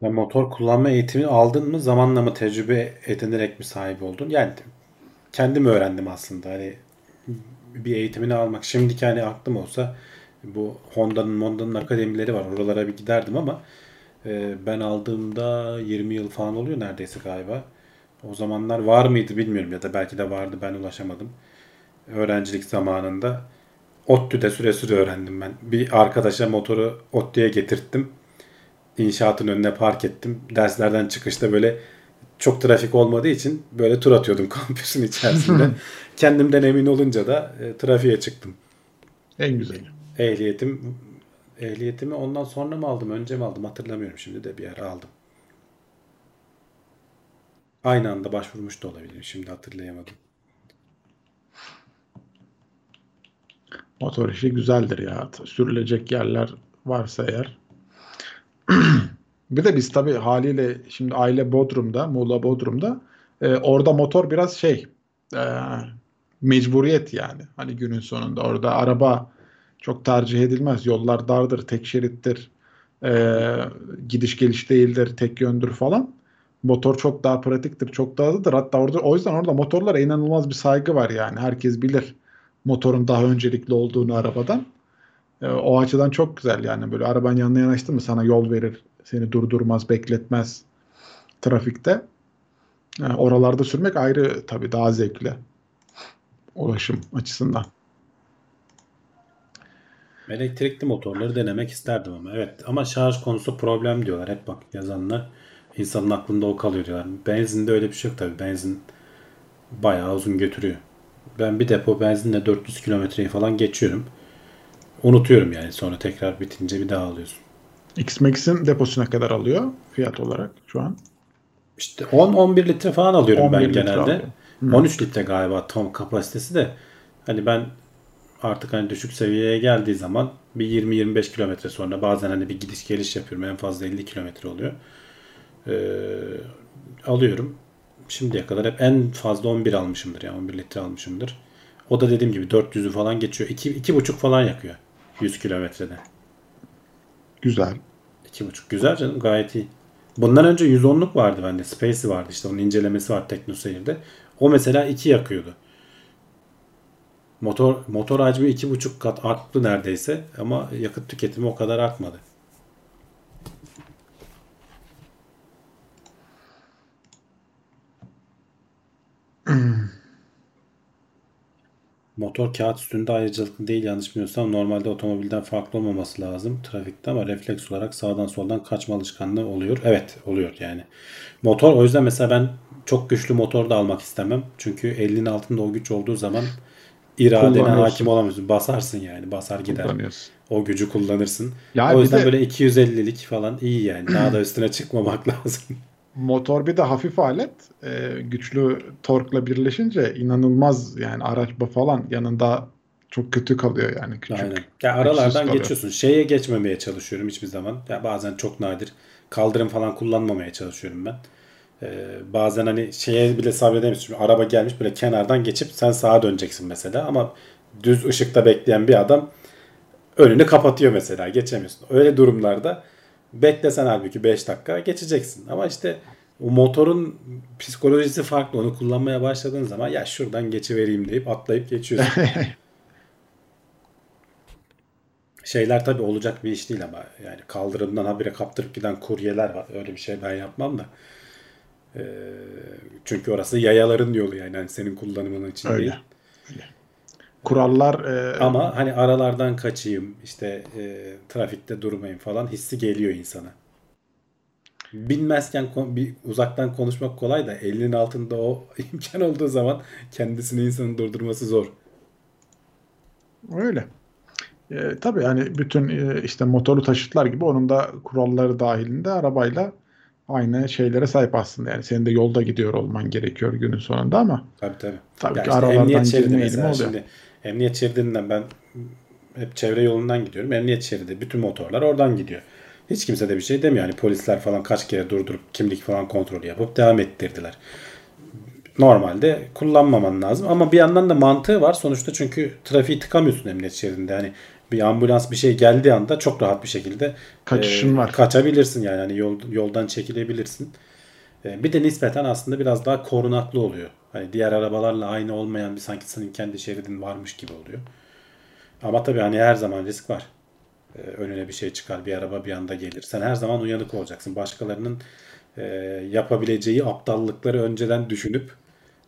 Ya motor kullanma eğitimi aldın mı zamanla mı tecrübe edinerek mi sahip oldun? Yani kendim öğrendim aslında. Hani bir eğitimini almak. Şimdiki hani aklım olsa bu Honda'nın Honda'nın akademileri var. Oralara bir giderdim ama ben aldığımda 20 yıl falan oluyor neredeyse galiba. O zamanlar var mıydı bilmiyorum ya da belki de vardı ben ulaşamadım. Öğrencilik zamanında ODTÜ'de süre süre öğrendim ben. Bir arkadaşa motoru ODTÜ'ye getirttim. İnşaatın önüne park ettim. Derslerden çıkışta böyle çok trafik olmadığı için böyle tur atıyordum kampüsün içerisinde. Kendimden emin olunca da e, trafiğe çıktım. En güzeli. Ehliyetim ehliyetimi ondan sonra mı aldım, önce mi aldım hatırlamıyorum şimdi de bir ara aldım. Aynı anda başvurmuş da olabilirim. Şimdi hatırlayamadım. Motor işi güzeldir ya. Sürülecek yerler varsa eğer. Bir de biz tabii haliyle şimdi aile Bodrum'da, Muğla Bodrum'da e, orada motor biraz şey e, mecburiyet yani. Hani günün sonunda orada araba çok tercih edilmez. Yollar dardır, tek şerittir. E, gidiş geliş değildir, tek yöndür falan. Motor çok daha pratiktir, çok daha hızlıdır. Hatta orada o yüzden orada motorlara inanılmaz bir saygı var yani. Herkes bilir motorun daha öncelikli olduğunu arabadan. E, o açıdan çok güzel yani böyle araban yanına yanaştı mı sana yol verir, seni durdurmaz, bekletmez trafikte. E, oralarda sürmek ayrı tabii daha zevkli. ulaşım açısından. Elektrikli motorları denemek isterdim ama. Evet ama şarj konusu problem diyorlar. Hep bak yazanlar insanın aklında o kalıyor diyorlar. Benzinde öyle bir şey yok tabii. Benzin bayağı uzun götürüyor. Ben bir depo benzinle 400 kilometreyi falan geçiyorum. Unutuyorum yani sonra tekrar bitince bir daha alıyorsun. X-Max'in deposuna kadar alıyor fiyat olarak şu an. İşte 10-11 litre falan alıyorum 11 ben litre genelde. alıyor. 13 litre galiba tam kapasitesi de. Hani ben artık hani düşük seviyeye geldiği zaman bir 20-25 kilometre sonra bazen hani bir gidiş geliş yapıyorum. En fazla 50 kilometre oluyor. Ee, alıyorum. Şimdiye kadar hep en fazla 11 almışımdır. Yani 11 litre almışımdır. O da dediğim gibi 400'ü falan geçiyor. 2 2,5 falan yakıyor 100 kilometrede. Güzel. 2,5 güzel canım gayet iyi. Bundan önce 110'luk vardı bende. Space'i vardı işte onun incelemesi var TeknoSeyir'de. O mesela 2 yakıyordu. Motor motor hacmi 2,5 kat arttı neredeyse ama yakıt tüketimi o kadar artmadı. Motor kağıt üstünde ayrıcalıklı değil yanlış bilmiyorsam normalde otomobilden farklı olmaması lazım trafikte ama refleks olarak sağdan soldan kaçma alışkanlığı oluyor. Evet oluyor yani. Motor o yüzden mesela ben çok güçlü motor da almak istemem. Çünkü elinin altında o güç olduğu zaman iradene hakim olamıyorsun. Basarsın yani basar gider. O gücü kullanırsın. Ya o yüzden de- böyle 250'lik falan iyi yani. Daha da üstüne çıkmamak lazım. Motor bir de hafif alet. Ee, güçlü torkla birleşince inanılmaz yani araç bu falan yanında çok kötü kalıyor yani küçük. Aynen. Ya aralardan geçiyorsun. Şeye geçmemeye çalışıyorum hiçbir zaman. Ya bazen çok nadir. Kaldırım falan kullanmamaya çalışıyorum ben. Ee, bazen hani şeye bile sabredemiyorsun. Şimdi araba gelmiş böyle kenardan geçip sen sağa döneceksin mesela ama düz ışıkta bekleyen bir adam önünü kapatıyor mesela geçemiyorsun. Öyle durumlarda beklesen halbuki 5 dakika geçeceksin. Ama işte o motorun psikolojisi farklı. Onu kullanmaya başladığın zaman ya şuradan geçivereyim deyip atlayıp geçiyorsun. Şeyler tabii olacak bir iş değil ama yani kaldırımdan habire kaptırıp giden kuryeler var. Öyle bir şey ben yapmam da. Ee, çünkü orası yayaların yolu yani hani senin kullanımın için Öyle. değil. Kurallar e, Ama hani aralardan kaçayım işte e, trafikte durmayayım falan hissi geliyor insana. Bilmezken bir uzaktan konuşmak kolay da elinin altında o imkan olduğu zaman kendisini insanın durdurması zor. öyle. E, tabii yani bütün e, işte motorlu taşıtlar gibi onun da kuralları dahilinde arabayla aynı şeylere sahip aslında. Yani senin de yolda gidiyor olman gerekiyor günün sonunda ama Tabii tabii. Tabii Ya ki işte aralardan girme eğilimi oluyor. şimdi emniyet şeridinden ben hep çevre yolundan gidiyorum. Emniyet şeridi bütün motorlar oradan gidiyor. Hiç kimse de bir şey demiyor. Yani polisler falan kaç kere durdurup kimlik falan kontrolü yapıp devam ettirdiler. Normalde kullanmaman lazım ama bir yandan da mantığı var sonuçta çünkü trafiği tıkamıyorsun emniyet şeridinde. Yani bir ambulans bir şey geldiği anda çok rahat bir şekilde Kaçışın e, var. Kaçabilirsin yani hani yol, yoldan çekilebilirsin. E, Bir de nispeten aslında biraz daha korunaklı oluyor. Hani diğer arabalarla aynı olmayan bir sanki senin kendi şeridin varmış gibi oluyor. Ama tabii hani her zaman risk var. E, Önüne bir şey çıkar, bir araba bir anda gelir. Sen her zaman uyanık olacaksın. Başkalarının e, yapabileceği aptallıkları önceden düşünüp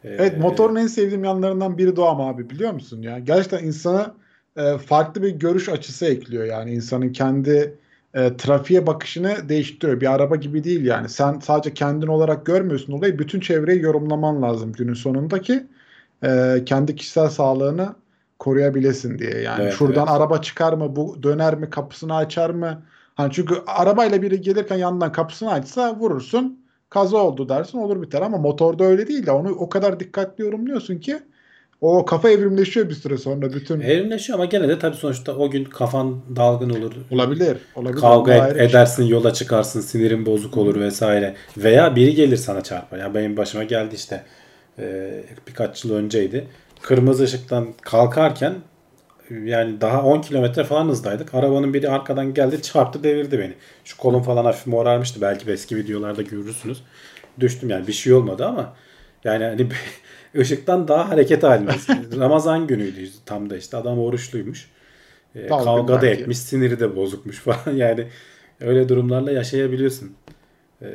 e, Evet motorun en sevdiğim yanlarından biri ama abi biliyor musun ya? Gerçekten insana e, farklı bir görüş açısı ekliyor yani insanın kendi e, trafiğe bakışını değiştiriyor. Bir araba gibi değil yani. Sen sadece kendin olarak görmüyorsun olayı. Bütün çevreyi yorumlaman lazım günün sonunda ki e, kendi kişisel sağlığını koruyabilesin diye. Yani Evet, şuradan evet. araba çıkar mı, bu döner mi, kapısını açar mı? Hani çünkü arabayla biri gelirken yandan kapısını açsa vurursun. Kaza oldu dersin olur biter ama motorda öyle değil de onu o kadar dikkatli yorumluyorsun ki o kafa evrimleşiyor bir süre sonra bütün evrimleşiyor ama gene de tabii sonuçta o gün kafan dalgın olur. olabilir. Olabilir. Kavga et- şey. edersin, yola çıkarsın, sinirin bozuk olur vesaire. Veya biri gelir sana çarpar. Ya benim başıma geldi işte e, birkaç yıl önceydi. Kırmızı ışıktan kalkarken yani daha 10 kilometre falan hızdaydık. Arabanın biri arkadan geldi çarptı devirdi beni. Şu kolum falan hafif morarmıştı. Belki eski videolarda görürsünüz. Düştüm yani bir şey olmadı ama yani hani ışıktan daha hareket halindeyiz. Ramazan günüydü tam da işte adam oruçluymuş. E, Dalgın kavga da etmiş, siniri de bozukmuş falan. Yani öyle durumlarla yaşayabiliyorsun. E,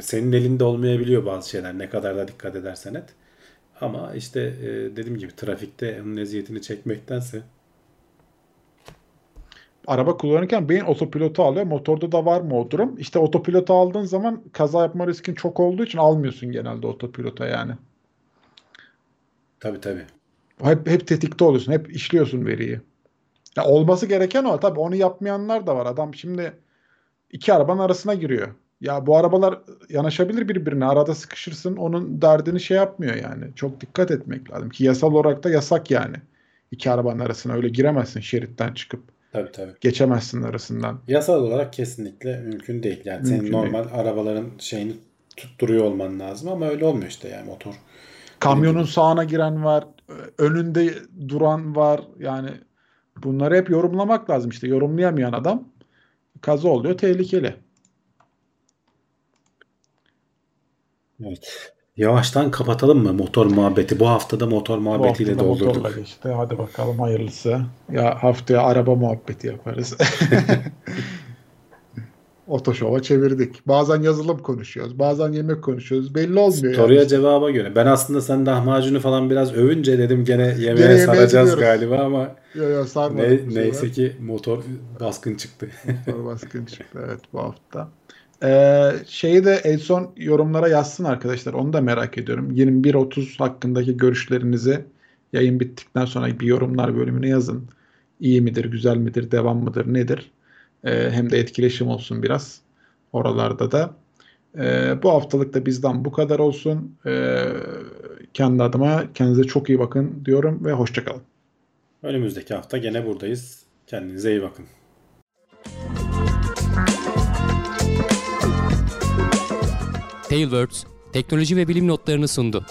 senin elinde olmayabiliyor bazı şeyler ne kadar da dikkat edersen et. Ama işte e, dediğim gibi trafikte onun eziyetini çekmektense Araba kullanırken beyin otopilotu alıyor. Motorda da var mı o durum? İşte otopilotu aldığın zaman kaza yapma riskin çok olduğu için almıyorsun genelde otopilota yani. Tabii tabii. Hep, hep tetikte oluyorsun. Hep işliyorsun veriyi. Ya olması gereken o. Tabii onu yapmayanlar da var. Adam şimdi iki arabanın arasına giriyor. Ya bu arabalar yanaşabilir birbirine. Arada sıkışırsın. Onun derdini şey yapmıyor yani. Çok dikkat etmek lazım. Ki yasal olarak da yasak yani. İki arabanın arasına öyle giremezsin şeritten çıkıp. Tabii tabii. Geçemezsin arasından. Yasal olarak kesinlikle mümkün değil. Yani senin Mümkün normal arabaların şeyini tutturuyor olman lazım ama öyle olmuyor işte yani motor. Kamyonun sağına giren var. Önünde duran var. Yani bunları hep yorumlamak lazım işte. Yorumlayamayan adam kaza oluyor. Tehlikeli. Evet. Yavaştan kapatalım mı motor muhabbeti? Bu haftada motor Bu muhabbetiyle hafta da doldurduk. geçti. Hadi bakalım hayırlısı. Ya haftaya araba muhabbeti yaparız. Otoşova çevirdik. Bazen yazılım konuşuyoruz. Bazen yemek konuşuyoruz. Belli olmuyor Soruya yani. cevaba göre. Ben aslında sen lahmacunu falan biraz övünce dedim gene yemeğe yemeğe saracağız galiba ama Yo, yo, ne- neyse ki motor baskın çıktı. Motor baskın çıktı evet bu hafta. Ee, şeyi de en son yorumlara yazsın arkadaşlar. Onu da merak ediyorum. 21.30 hakkındaki görüşlerinizi yayın bittikten sonra bir yorumlar bölümüne yazın. İyi midir, güzel midir, devam mıdır, nedir? Ee, hem de etkileşim olsun biraz oralarda da. Ee, bu haftalık da bizden bu kadar olsun. Ee, kendi adıma kendinize çok iyi bakın diyorum ve hoşçakalın. Önümüzdeki hafta gene buradayız. Kendinize iyi bakın. Tailwords teknoloji ve bilim notlarını sundu.